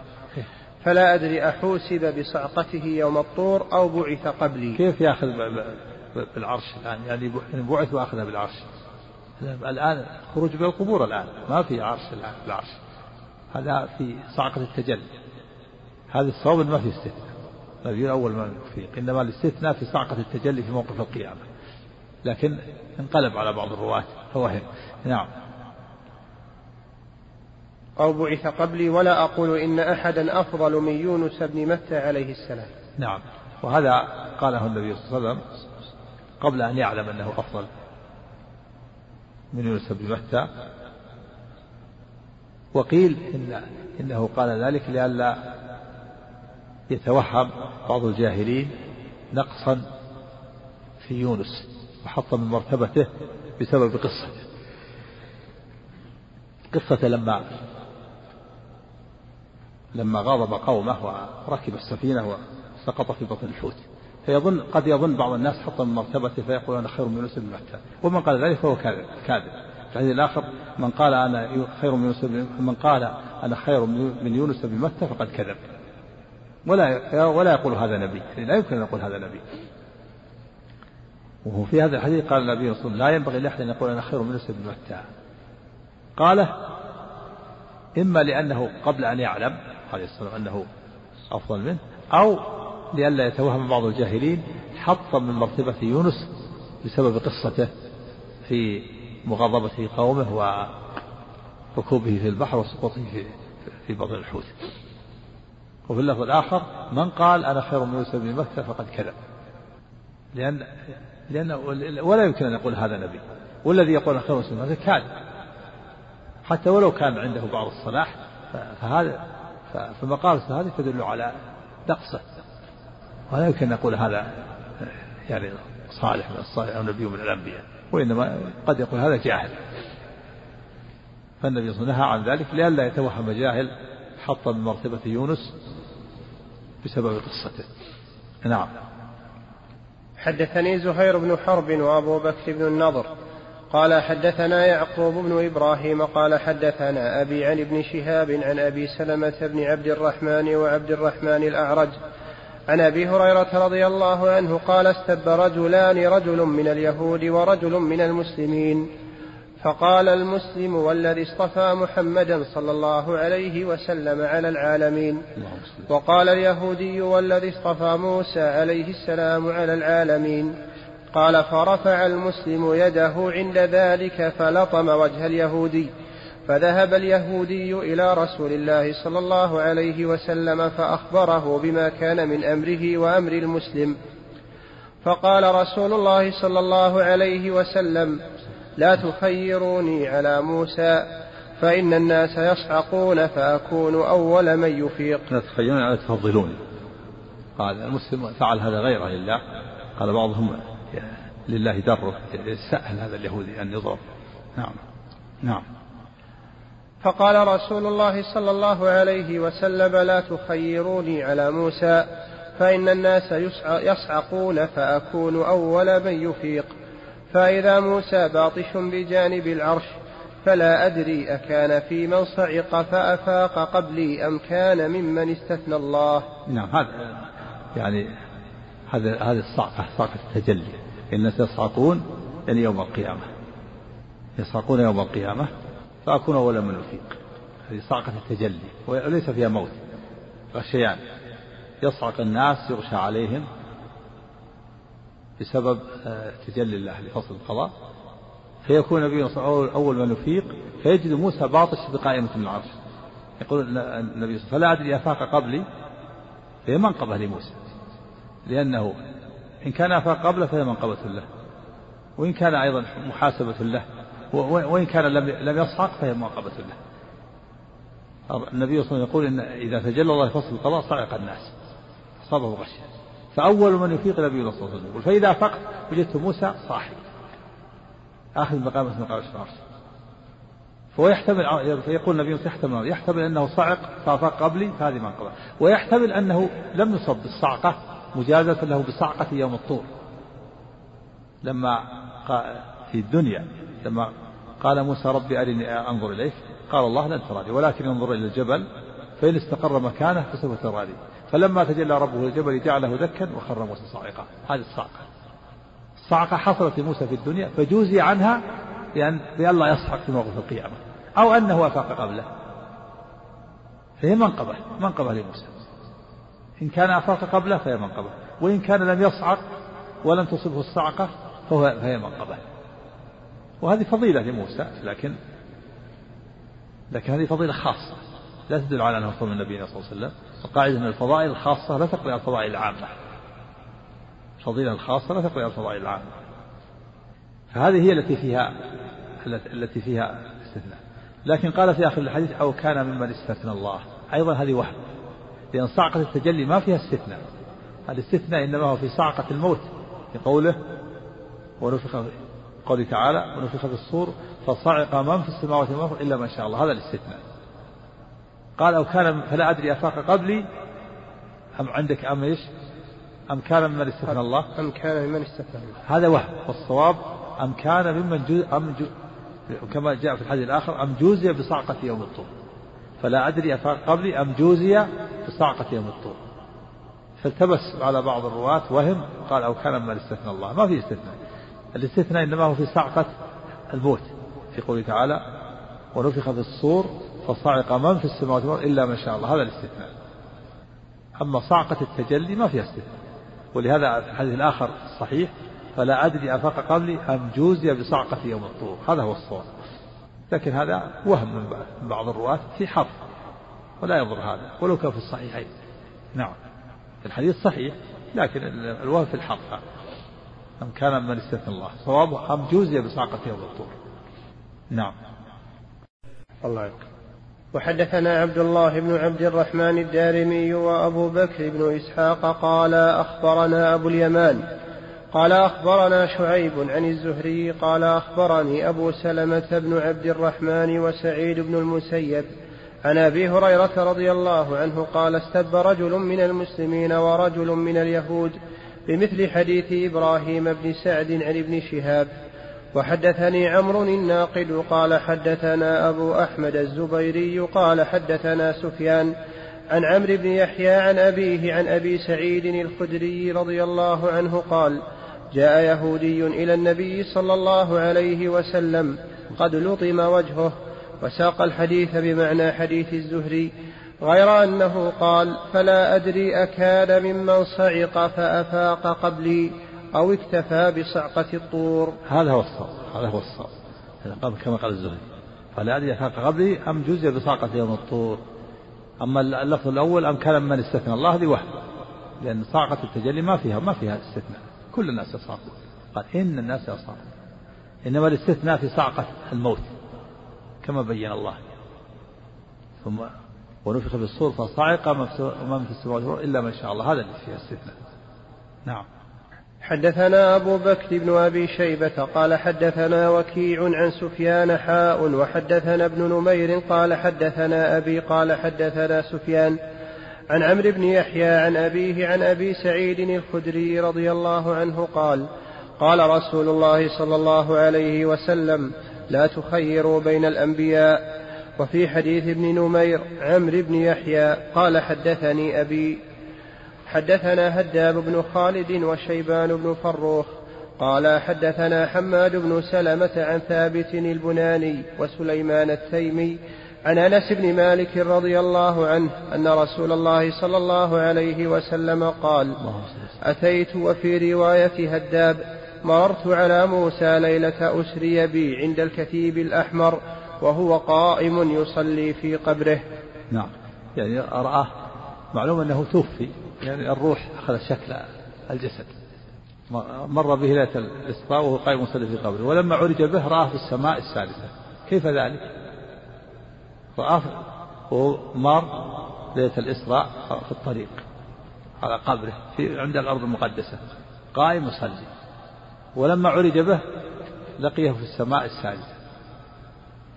فلا أدري أحوسب بصعقته يوم الطور أو بعث قبلي. كيف يأخذ بالعرش الآن؟ يعني بعث وأخذها بالعرش. الآن خروج من القبور الآن. ما في عرش الآن العرش هذا في صعقة التجلي. هذا الصواب ما في استثناء. النبي أول ما يفيق إنما الاستثناء في صعقة التجلي في موقف القيامة. لكن انقلب على بعض الرواة فوهم نعم. أو بعث قبلي ولا أقول إن أحدا أفضل من يونس بن متى عليه السلام. نعم. وهذا قاله النبي صلى الله عليه وسلم قبل أن يعلم أنه أفضل من يونس بن متى. وقيل إن إنه قال ذلك لئلا يتوهم بعض الجاهلين نقصا في يونس وحط من مرتبته بسبب قصته. قصة لما لما غاضب قومه وركب السفينة وسقط في بطن الحوت. فيظن قد يظن بعض الناس حط من مرتبته فيقول أنا خير من يونس بن متى ومن قال ذلك فهو كاذب. الحديث الآخر من قال أنا خير من يونس من قال أنا خير من يونس بن متى فقد كذب. ولا ولا يقول هذا نبي. يعني لا يمكن أن يقول هذا نبي. وهو في هذا الحديث قال النبي صلى الله عليه وسلم لا ينبغي لأحد أن يقول أنا خير من يونس بن متى قال إما لأنه قبل أن يعلم عليه الصلاة أنه أفضل منه أو لئلا يتوهم بعض الجاهلين حطا من مرتبة يونس بسبب قصته في مغاضبة قومه وركوبه في البحر وسقوطه في في بطن الحوت. وفي اللفظ الآخر من قال أنا خير من يوسف بن مكة فقد كذب. لأن لأن ولا يمكن أن يقول هذا نبي. والذي يقول أنا خير من يوسف كاذب. حتى ولو كان عنده بعض الصلاح فهذا فمقالته هذه تدل على نقصه ولا يمكن نقول هذا يعني صالح من الصالح أو نبي من الأنبياء وإنما قد يقول هذا جاهل. فالنبي صلى الله عليه وسلم نهى عن ذلك لئلا يتوهم جاهل حط من مرتبة يونس بسبب قصته. نعم. حدثني زهير بن حرب وأبو بكر بن النضر قال حدثنا يعقوب بن إبراهيم قال حدثنا أبي عن ابن شهاب عن أبي سلمة بن عبد الرحمن وعبد الرحمن الأعرج عن أبي هريرة رضي الله عنه قال استب رجلان رجل من اليهود ورجل من المسلمين. فقال المسلم والذي اصطفى محمدا صلى الله عليه وسلم على العالمين. وقال اليهودي والذي اصطفى موسى عليه السلام على العالمين. قال فرفع المسلم يده عند ذلك فلطم وجه اليهودي فذهب اليهودي إلى رسول الله صلى الله عليه وسلم فأخبره بما كان من أمره وأمر المسلم. فقال رسول الله صلى الله عليه وسلم لا تخيروني على موسى فإن الناس يصعقون فأكون أول من يفيق. تخيلون على تفضلون قال المسلم فعل هذا غيره لله. قال بعضهم لله دره. سأل هذا اليهودي أن يضرب. نعم. نعم. فقال رسول الله صلى الله عليه وسلم لا تخيروني على موسى فإن الناس يصعقون فأكون أول من يفيق. فإذا موسى باطش بجانب العرش فلا أدري أكان في من صعق فأفاق قبلي أم كان ممن استثنى الله. نعم هذا يعني هذا هذه الصعقة صعقة التجلي. الناس يصعقون يوم القيامة. يصعقون يوم القيامة فأكون أول من أفيق هذه صعقة التجلي وليس فيها موت غشيان يصعق الناس يغشى عليهم بسبب آه، تجلي الله لفصل القضاء. فيكون النبي صلى الله عليه وسلم أول من يفيق فيجد موسى باطش بقائمة من العرش. يقول النبي صلى الله عليه وسلم فلا أدري أفاق قبلي فهي منقبة لموسى لأنه إن كان أفاق قبله فهي منقبة له. وإن كان أيضا محاسبة له. وإن كان لم يصعق فهي منقبة له. النبي صلى الله عليه وسلم يقول إن إذا تجلى الله فصل القضاء صعق الناس. أصابه غشية. فأول من يفيق النبي صلى الله عليه وسلم فإذا أفقت وجدت موسى صاحي. آخذ مقامة مقام العرش. فهو يحتمل فيقول النبي يحتمل يحتمل أنه صعق فأفاق قبلي فهذه منقبة. ويحتمل أنه لم يصب بالصعقة مجازة له بصعقة يوم الطور. لما في الدنيا لما قال موسى ربي أرني أنظر إليك قال الله لن تراني ولكن انظر إلى الجبل فإن استقر مكانه فسوف تراني. فلما تجلى ربه الجبل جعله دكا وخر موسى صاعقا. هذه الصعقة. الصعقة حصلت لموسى في الدنيا فجوزي عنها بأن لا يصعق في موقف القيامة أو أنه أفاق قبله. فهي منقبة منقبة لموسى. إن كان أفاق قبله فهي منقبة وإن كان لم يصعق ولم تصبه الصعقة فهو فهي منقبة وهذه فضيلة لموسى لكن لكن هذه فضيلة خاصة. لا تدل على أنه فضل النبي صلى الله عليه وسلم. القاعدة أن الفضائل الخاصة لا تقضي على الفضائل العامة. الفضيلة الخاصة لا تقضي على الفضائل العامة. فهذه هي التي فيها التي فيها استثناء. لكن قال في آخر الحديث أو كان ممن استثنى الله. أيضا هذه وهم. لأن صعقة التجلي ما فيها استثناء. الاستثناء إنما هو في صعقة الموت في قوله ونفخ قوله تعالى ونفخ في الصور فصعق من في السماوات والأرض إلا ما شاء الله. هذا الاستثناء. قال أو كان فلا أدري أفاق قبلي أم عندك أم إيش؟ أم كان ممن استثنى الله؟ أم كان ممن استثنى الله. هذا وهم والصواب أم كان ممن جو أم جو كما جاء في الحديث الآخر أم جوزي بصعقة يوم الطور فلا أدري أفاق قبلي أم جوزي بصعقة يوم الطور. فالتبس على بعض الرواة وهم قال أو كان ممن استثنى الله. ما في استثناء. الاستثناء إنما هو في صعقة الموت في قوله تعالى ونفخ في الصور فصعق من في السماوات والأرض إلا ما شاء الله. هذا الاستثناء. أما صعقة التجلي ما فيها استثناء. ولهذا الحديث الآخر الصحيح فلا أدري أفاق قبلي أم جوزي بصعقة يوم الطور. هذا هو الصواب. لكن هذا وهم من بعض الرواة في حرف ولا يضر هذا. ولو كان في الصحيحين. نعم. الحديث صحيح لكن الوهم في الحرف أم كان من استثنى الله. صوابه أم جوزي بصعقة يوم الطور نعم. الله يقول. وحدثنا عبد الله بن عبد الرحمن الدارمي وأبو بكر بن إسحاق قال أخبرنا أبو اليمان قال أخبرنا شعيب عن الزهري قال أخبرني أبو سلمة بن عبد الرحمن وسعيد بن المسيب عن أبي هريرة رضي الله عنه قال استب رجل من المسلمين ورجل من اليهود بمثل حديث إبراهيم بن سعد عن ابن شهاب وحدثني عمرو الناقد قال حدثنا أبو أحمد الزبيري قال حدثنا سفيان عن عمرو بن يحيى عن أبيه عن أبي سعيد الخدري رضي الله عنه قال جاء يهودي إلى النبي صلى الله عليه وسلم قد لطم وجهه وساق الحديث بمعنى حديث الزهري غير أنه قال فلا أدري أكان ممن صعق فأفاق قبلي أو اكتفى بصعقة الطور. هذا هو الصواب هذا هو الصواب. كما قال الزهري. فلا أدري أفاق قبلي أم جزء بصعقة يوم الطور. أما اللفظ الأول أم كان من استثنى الله هذه وهم لأن صعقة التجلي ما فيها ما فيها استثناء. كل الناس يصعقون قال إن الناس يصعقون إنما الاستثناء في صعقة الموت كما بين الله. ثم ونفخ في الصور فصعق ما في السماوات إلا من شاء الله. هذا اللي فيها استثناء. نعم. حدثنا أبو بكر بن أبي شيبة قال حدثنا وكيع عن سفيان حاء وحدثنا ابن نمير قال حدثنا أبي قال حدثنا سفيان عن عمرو بن يحيى عن أبيه عن أبي سعيد الخدري رضي الله عنه قال قال رسول الله صلى الله عليه وسلم لا تخيروا بين الأنبياء. وفي حديث ابن نمير عمرو بن يحيى قال حدثني أبي حدثنا هداب بن خالد وشيبان بن فروخ قال حدثنا حماد بن سلمة عن ثابت البناني وسليمان التيمي عن أنس بن مالك رضي الله عنه أن رسول الله صلى الله عليه وسلم قال أتيت وفي رواية هداب مررت على موسى ليلة أسري بي عند الكثيب الأحمر وهو قائم يصلي في قبره. نعم. يعني رآه معلوم أنه توفي. يعني الروح أخذت شكل الجسد. مر به ليلة الإسراء وهو قائم يصلي في قبره. ولما عرج به رآه في السماء السادسة. كيف ذلك؟ رآه وهو مر ليلة الإسراء في الطريق على قبره في عند الأرض المقدسة قائم يصلي. ولما عرج به لقيه في السماء السادسة.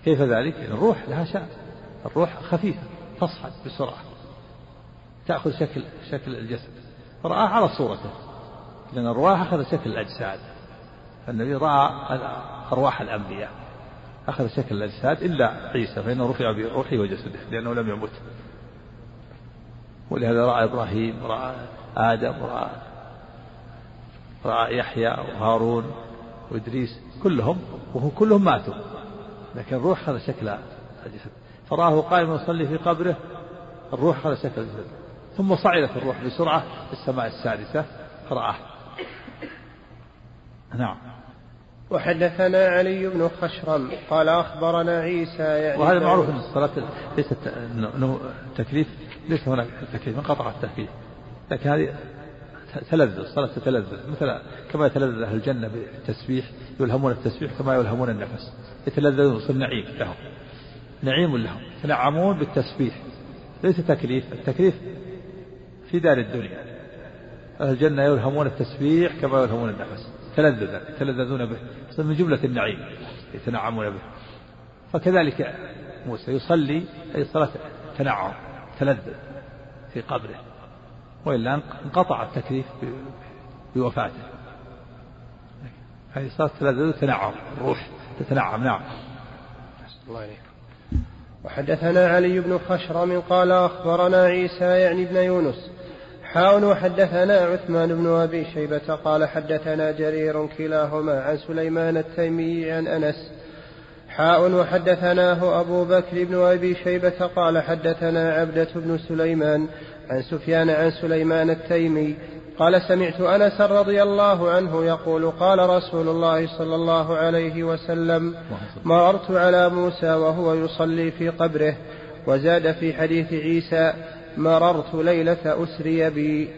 كيف ذلك؟ الروح لها شأن. الروح خفيفة تصعد بسرعة. تأخذ شكل شكل الجسد. فرآه على صورته. لأن الروح أخذ شكل الأجساد. النبي رأى أرواح الأنبياء. أخذ شكل الأجساد إلا عيسى فإنه رفع بروحه وجسده لأنه لم يمت. ولهذا رأى إبراهيم رأى آدم رأى رأى يحيى وهارون وإدريس كلهم وهم كلهم ماتوا. لكن الروح أخذ شكل الجسد. فرآه قائما يصلي في قبره الروح أخذ شكل الجسد. ثم صعدت الروح بسرعة في السماء السادسة. فرآه نعم. وحدثنا علي بن خشرم قال أخبرنا عيسى يعني وهذا معروف أن الصلاة ليست أنه تكليف ليس هناك تكليف انقطع التكليف. لكن هذه تلذذ الصلاة تتلذذ. مثل كما يتلذذ أهل الجنة بالتسبيح يلهمون التسبيح كما يلهمون النفس. يتلذذون يصير نعيم لهم. نعيم لهم. يتنعمون بالتسبيح. ليس تكليف التكليف في دار الدنيا. أهل الجنة يلهمون التسبيح كما يلهمون النفس. تلذذا يتلذذون به. من جملة النعيم يتنعمون به. فكذلك موسى يصلي أي صلاة تنعم تلذذ في قبره. وإلا انقطع التكليف بوفاته. هذه صلاة تلذذ تنعم الروح تتنعم. نعم. الله عليك. وحدثنا علي بن خشرم قال أخبرنا عيسى يعني ابن يونس حاول وحدثنا عثمان بن أبي شيبة قال حدثنا جرير كلاهما عن سليمان التيمي عن أنس. حاء وحدثناه أبو بكر بن أبي شيبة قال حدثنا عبدة بن سليمان عن سفيان عن سليمان التيمي. قال سمعت أنس رضي الله عنه يقول قال رسول الله صلى الله عليه وسلم مررت على موسى وهو يصلي في قبره وزاد في حديث عيسى مررت ليلة أسري بي.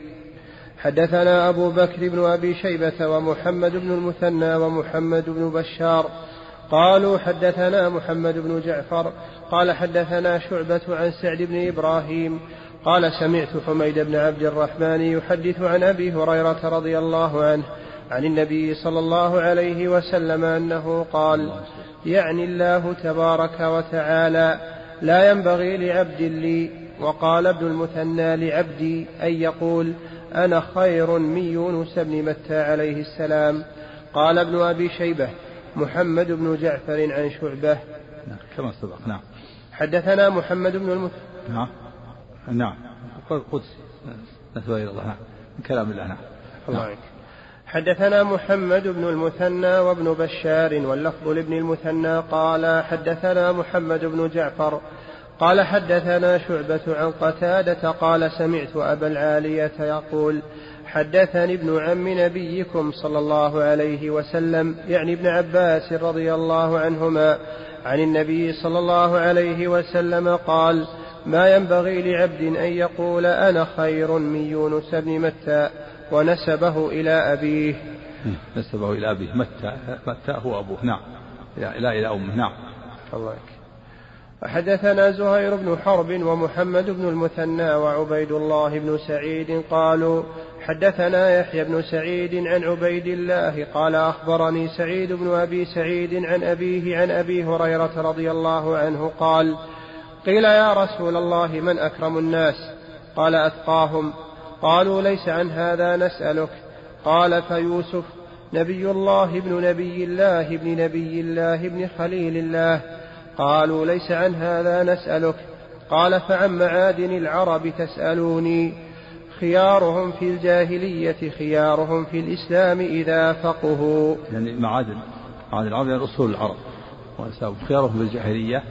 حدثنا أبو بكر بن أبي شيبة ومحمد بن المثنى ومحمد بن بشار. قالوا حدثنا محمد بن جعفر. قال حدثنا شعبة عن سعد بن إبراهيم. قال سمعت حميد بن عبد الرحمن يحدث عن أبي هريرة رضي الله عنه عن النبي صلى الله عليه وسلم أنه قال يعني الله تبارك وتعالى لا ينبغي لعبد لي وقال ابن المثنى لعبدي أن يقول أنا خير من يونس بن متى عليه السلام. قال ابن أبي شيبة محمد بن جعفر عن شعبة. نعم كما سبق. نعم. حدثنا محمد بن المثنى. نعم. نعم. القدس نسبة إلى الله. نعم. من كلام الله. نعم. الله نعم. حدثنا محمد بن المثنى وابن بشار واللفظ لابن المثنى. قال حدثنا محمد بن جعفر قال حدثنا شعبة عن قتادة قال سمعت أبا العالية يقول حدثني ابن عم نبيكم صلى الله عليه وسلم يعني ابن عباس رضي الله عنهما عن النبي صلى الله عليه وسلم قال ما ينبغي لعبد أن يقول أنا خير من يونس بن متى ونسبه إلى أبيه. نسبه إلى أبيه. متى؟ متى هو أبوه؟ نعم. لا إلى أمه. نعم. الله حدثنا زهير بن حرب ومحمد بن المثنى وعبيد الله بن سعيد قالوا حدثنا يحيى بن سعيد عن عبيد الله قال أخبرني سعيد بن أبي سعيد عن أبيه عن أبي هريرة رضي الله عنه قال قيل يا رسول الله من أكرم الناس قال أتقاهم قالوا ليس عن هذا نسألك قال فيوسف نبي الله ابن نبي الله ابن نبي الله ابن خليل الله قالوا ليس عن هذا نسألك. قال فعن معادن العرب تسألوني. خيارهم في الجاهلية خيارهم في الإسلام إذا فقهوا. يعني معادن معادن العرب يعني أصول العرب. خيارهم في الجاهلية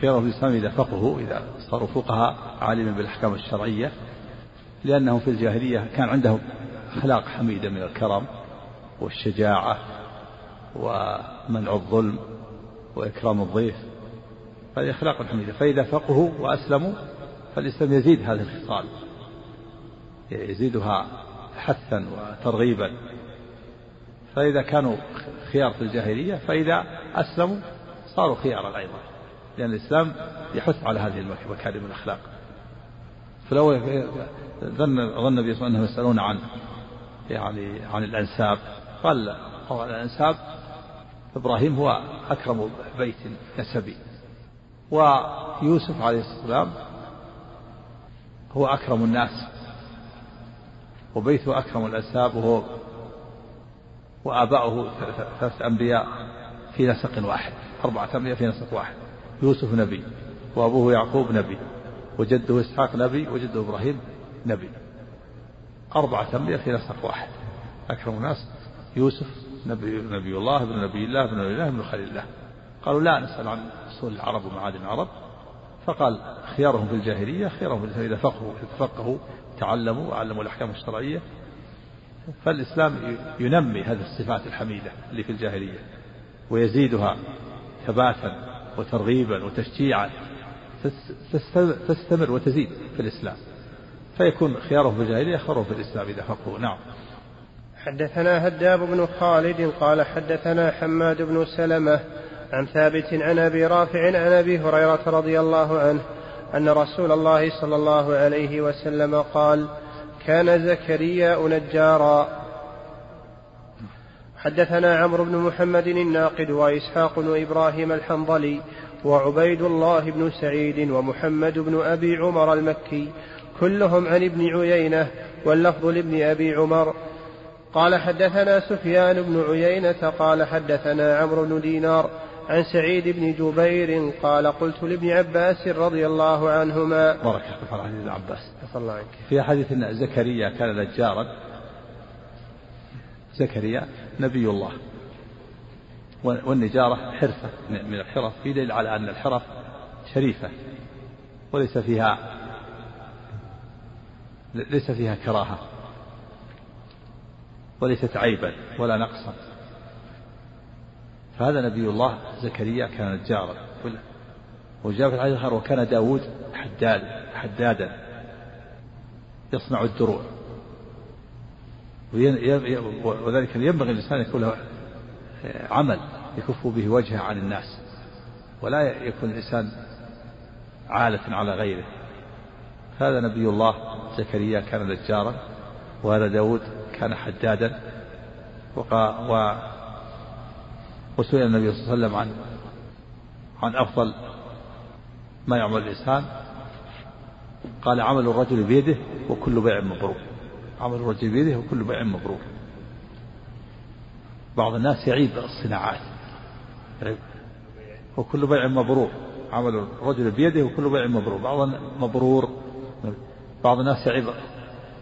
خيارهم في الإسلام إذا فقهوا إذا صاروا فقهاء عالما بالأحكام الشرعية. لأنهم في الجاهلية كان عندهم أخلاق حميدة من الكرم والشجاعة ومنع الظلم. وإكرام الضيف هذه أخلاق حميدة فإذا فقهوا وأسلموا فالإسلام يزيد هذه الخصال. يزيدها حثا وترغيبا. فإذا كانوا خيار في الجاهلية فإذا أسلموا صاروا خيارا أيضا. لأن الإسلام يحث على هذه المكارم الأخلاق. فلو ظن ظن النبي صلى الله عليه وسلم أنهم يسألون عن يعني عن الأنساب. قال الأنساب إبراهيم هو أكرم بيت نسبي ويوسف عليه السلام هو أكرم الناس. وبيته أكرم الأنساب وهو وآباؤه ثلاثة أنبياء في نسق واحد أربعة أنبياء في نسق واحد. يوسف نبي وأبوه يعقوب نبي وجده إسحاق نبي وجده إبراهيم نبي. أربعة أنبياء في نسق واحد. أكرم الناس يوسف نبي, نبي الله ابن نبي الله ابن نبي الله ابن خليل الله. قالوا لا نسأل عن أصول العرب ومعادن العرب. فقال خيارهم في الجاهلية خيارهم إذا فقهوا فقهوا تعلموا وعلموا الأحكام الشرعية. فالإسلام ينمي هذه الصفات الحميدة اللي في الجاهلية ويزيدها ثباتا وترغيبا وتشجيعا. تستمر وتزيد في الإسلام. فيكون خيارهم في الجاهلية خيرهم في الإسلام إذا فقهوا. نعم. حدثنا هداب بن خالد قال حدثنا حماد بن سلمة عن ثابت عن أبي رافع عن أبي هريرة رضي الله عنه أن رسول الله صلى الله عليه وسلم قال كان زكريا نجارا حدثنا عمرو بن محمد الناقد وإسحاق بن إبراهيم الحنظلي وعبيد الله بن سعيد ومحمد بن أبي عمر المكي كلهم عن ابن عيينة واللفظ لابن أبي عمر قال حدثنا سفيان بن عيينة قال حدثنا عمرو بن دينار عن سعيد بن جبير قال قلت لابن عباس رضي الله عنهما. بارك الله على حديث عباس. الله عنك. في حديث إن زكريا كان نجارا زكريا نبي الله. والنجارة حرفة من الحرف في دليل على أن الحرف شريفة وليس فيها ليس فيها كراهة. وليست عيبا ولا نقصا. فهذا نبي الله زكريا كان نجارا. وجاء في الحديث الآخر وكان داود حداد حدادا يصنع الدروع. وذلك ينبغي الإنسان يكون له عمل يكف به وجهه عن الناس. ولا يكون الإنسان عالة على غيره. هذا نبي الله زكريا كان نجارا. وهذا داود كان حدادا وقا و وسئل النبي صلى الله عليه وسلم عن عن أفضل ما يعمل الإنسان. قال عمل الرجل بيده وكل بيع مبرور عمل الرجل بيده وكل بيع مبرور بعض الناس يعيب الصناعات. وكل بيع مبرور عمل الرجل بيده وكل بيع مبرور بعض مبرور. بعض الناس يعيب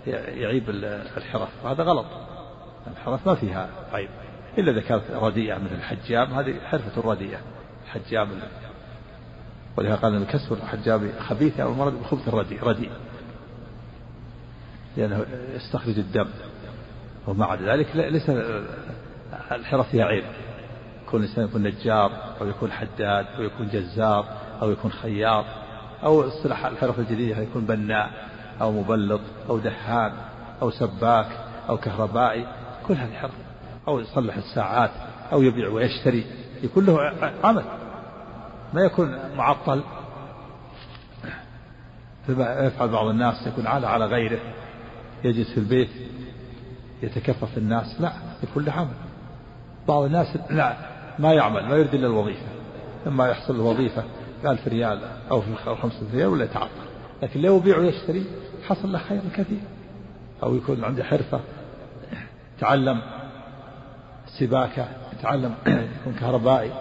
يعيب الحرف. وهذا غلط. الحرف ما فيها عيب. إلا إذا كانت رديئة مثل الحجام هذه حرفة رديئة. الحجام ولهذا قال الكسر الحجام خبيث أو المرض بخبث الرديء رديء. لأنه يستخرج الدم. ومع ذلك ليس الحرف فيها عيب. يكون الإنسان يكون نجار أو يكون حداد أو يكون جزار أو يكون خياط أو الحرف الجديدة يكون بناء. أو مبلط أو دهان أو سباك أو كهربائي كل هذه حرف. أو يصلح الساعات أو يبيع ويشتري يكون له عمل. ما يكون معطل. يفعل بعض الناس يكون عالة على غيره. يجلس في البيت يتكفف الناس. لا يكون له عمل. بعض الناس لا ما يعمل ما يريد إلا الوظيفة. لما يحصل له وظيفة ألف ريال أو خمسة ريال ولا يتعطل. لكن لو يبيع ويشتري حصل له خير كثير. أو يكون عنده حرفة تعلم سباكة يتعلم يكون كهربائي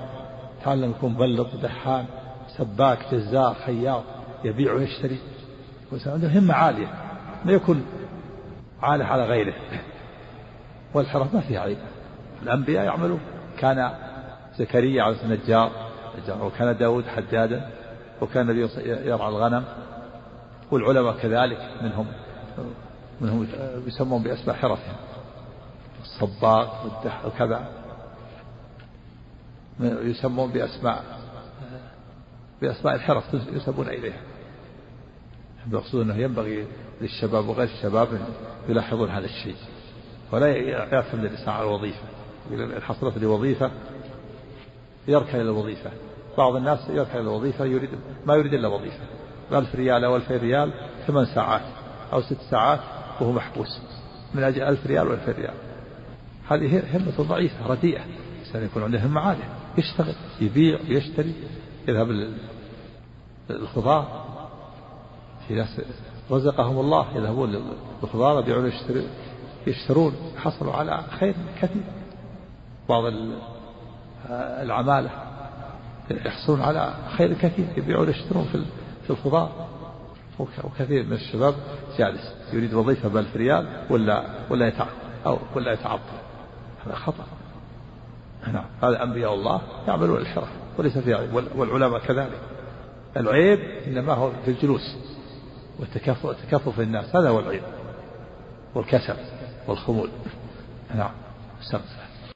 يتعلم يكون مبلط دحان سباك جزار خياط يبيع ويشتري. عنده همة عالية. ما يكون عالة على غيره. والحرف ما فيها عيب. الأنبياء يعملون. كان زكريا عليه النجار وكان داود حدادا وكان النبي يرعى الغنم. والعلماء كذلك منهم منهم يسمون بأسماء حرفهم. الصباغ وكذا. يسمون بأسماء بأسماء الحرف يسمون إليها. المقصود أنه ينبغي للشباب وغير الشباب أن يلاحظون هذا الشيء. ولا يعتمد الإنسان على الوظيفة. إذا حصلت لي وظيفة يركن إلى الوظيفة. بعض الناس يركن إلى الوظيفة يريد ما يريد إلا وظيفة. ألف ريال أو ألفين ريال ثمان ساعات أو ست ساعات وهو محبوس. من أجل ألف ريال وألفين ريال. هذه همة ضعيفة رديئة. الإنسان يكون عنده همة عالية. يشتغل يبيع ويشتري يذهب للخضار. في ناس رزقهم الله يذهبون للخضار يبيعون يشترون. حصلوا على خير كثير. بعض العمالة يحصلون على خير كثير يبيعون يشترون في في الخضار وكثير من الشباب جالس يريد وظيفة بألف ريال ولا ولا يتعب أو ولا يتعطل. هذا خطأ. نعم. هذا أنبياء الله يعملون الحرف وليس في والعلماء كذلك. العيب إنما هو في الجلوس والتكفف الناس هذا هو العيب. والكسل والخمول. نعم. استغفر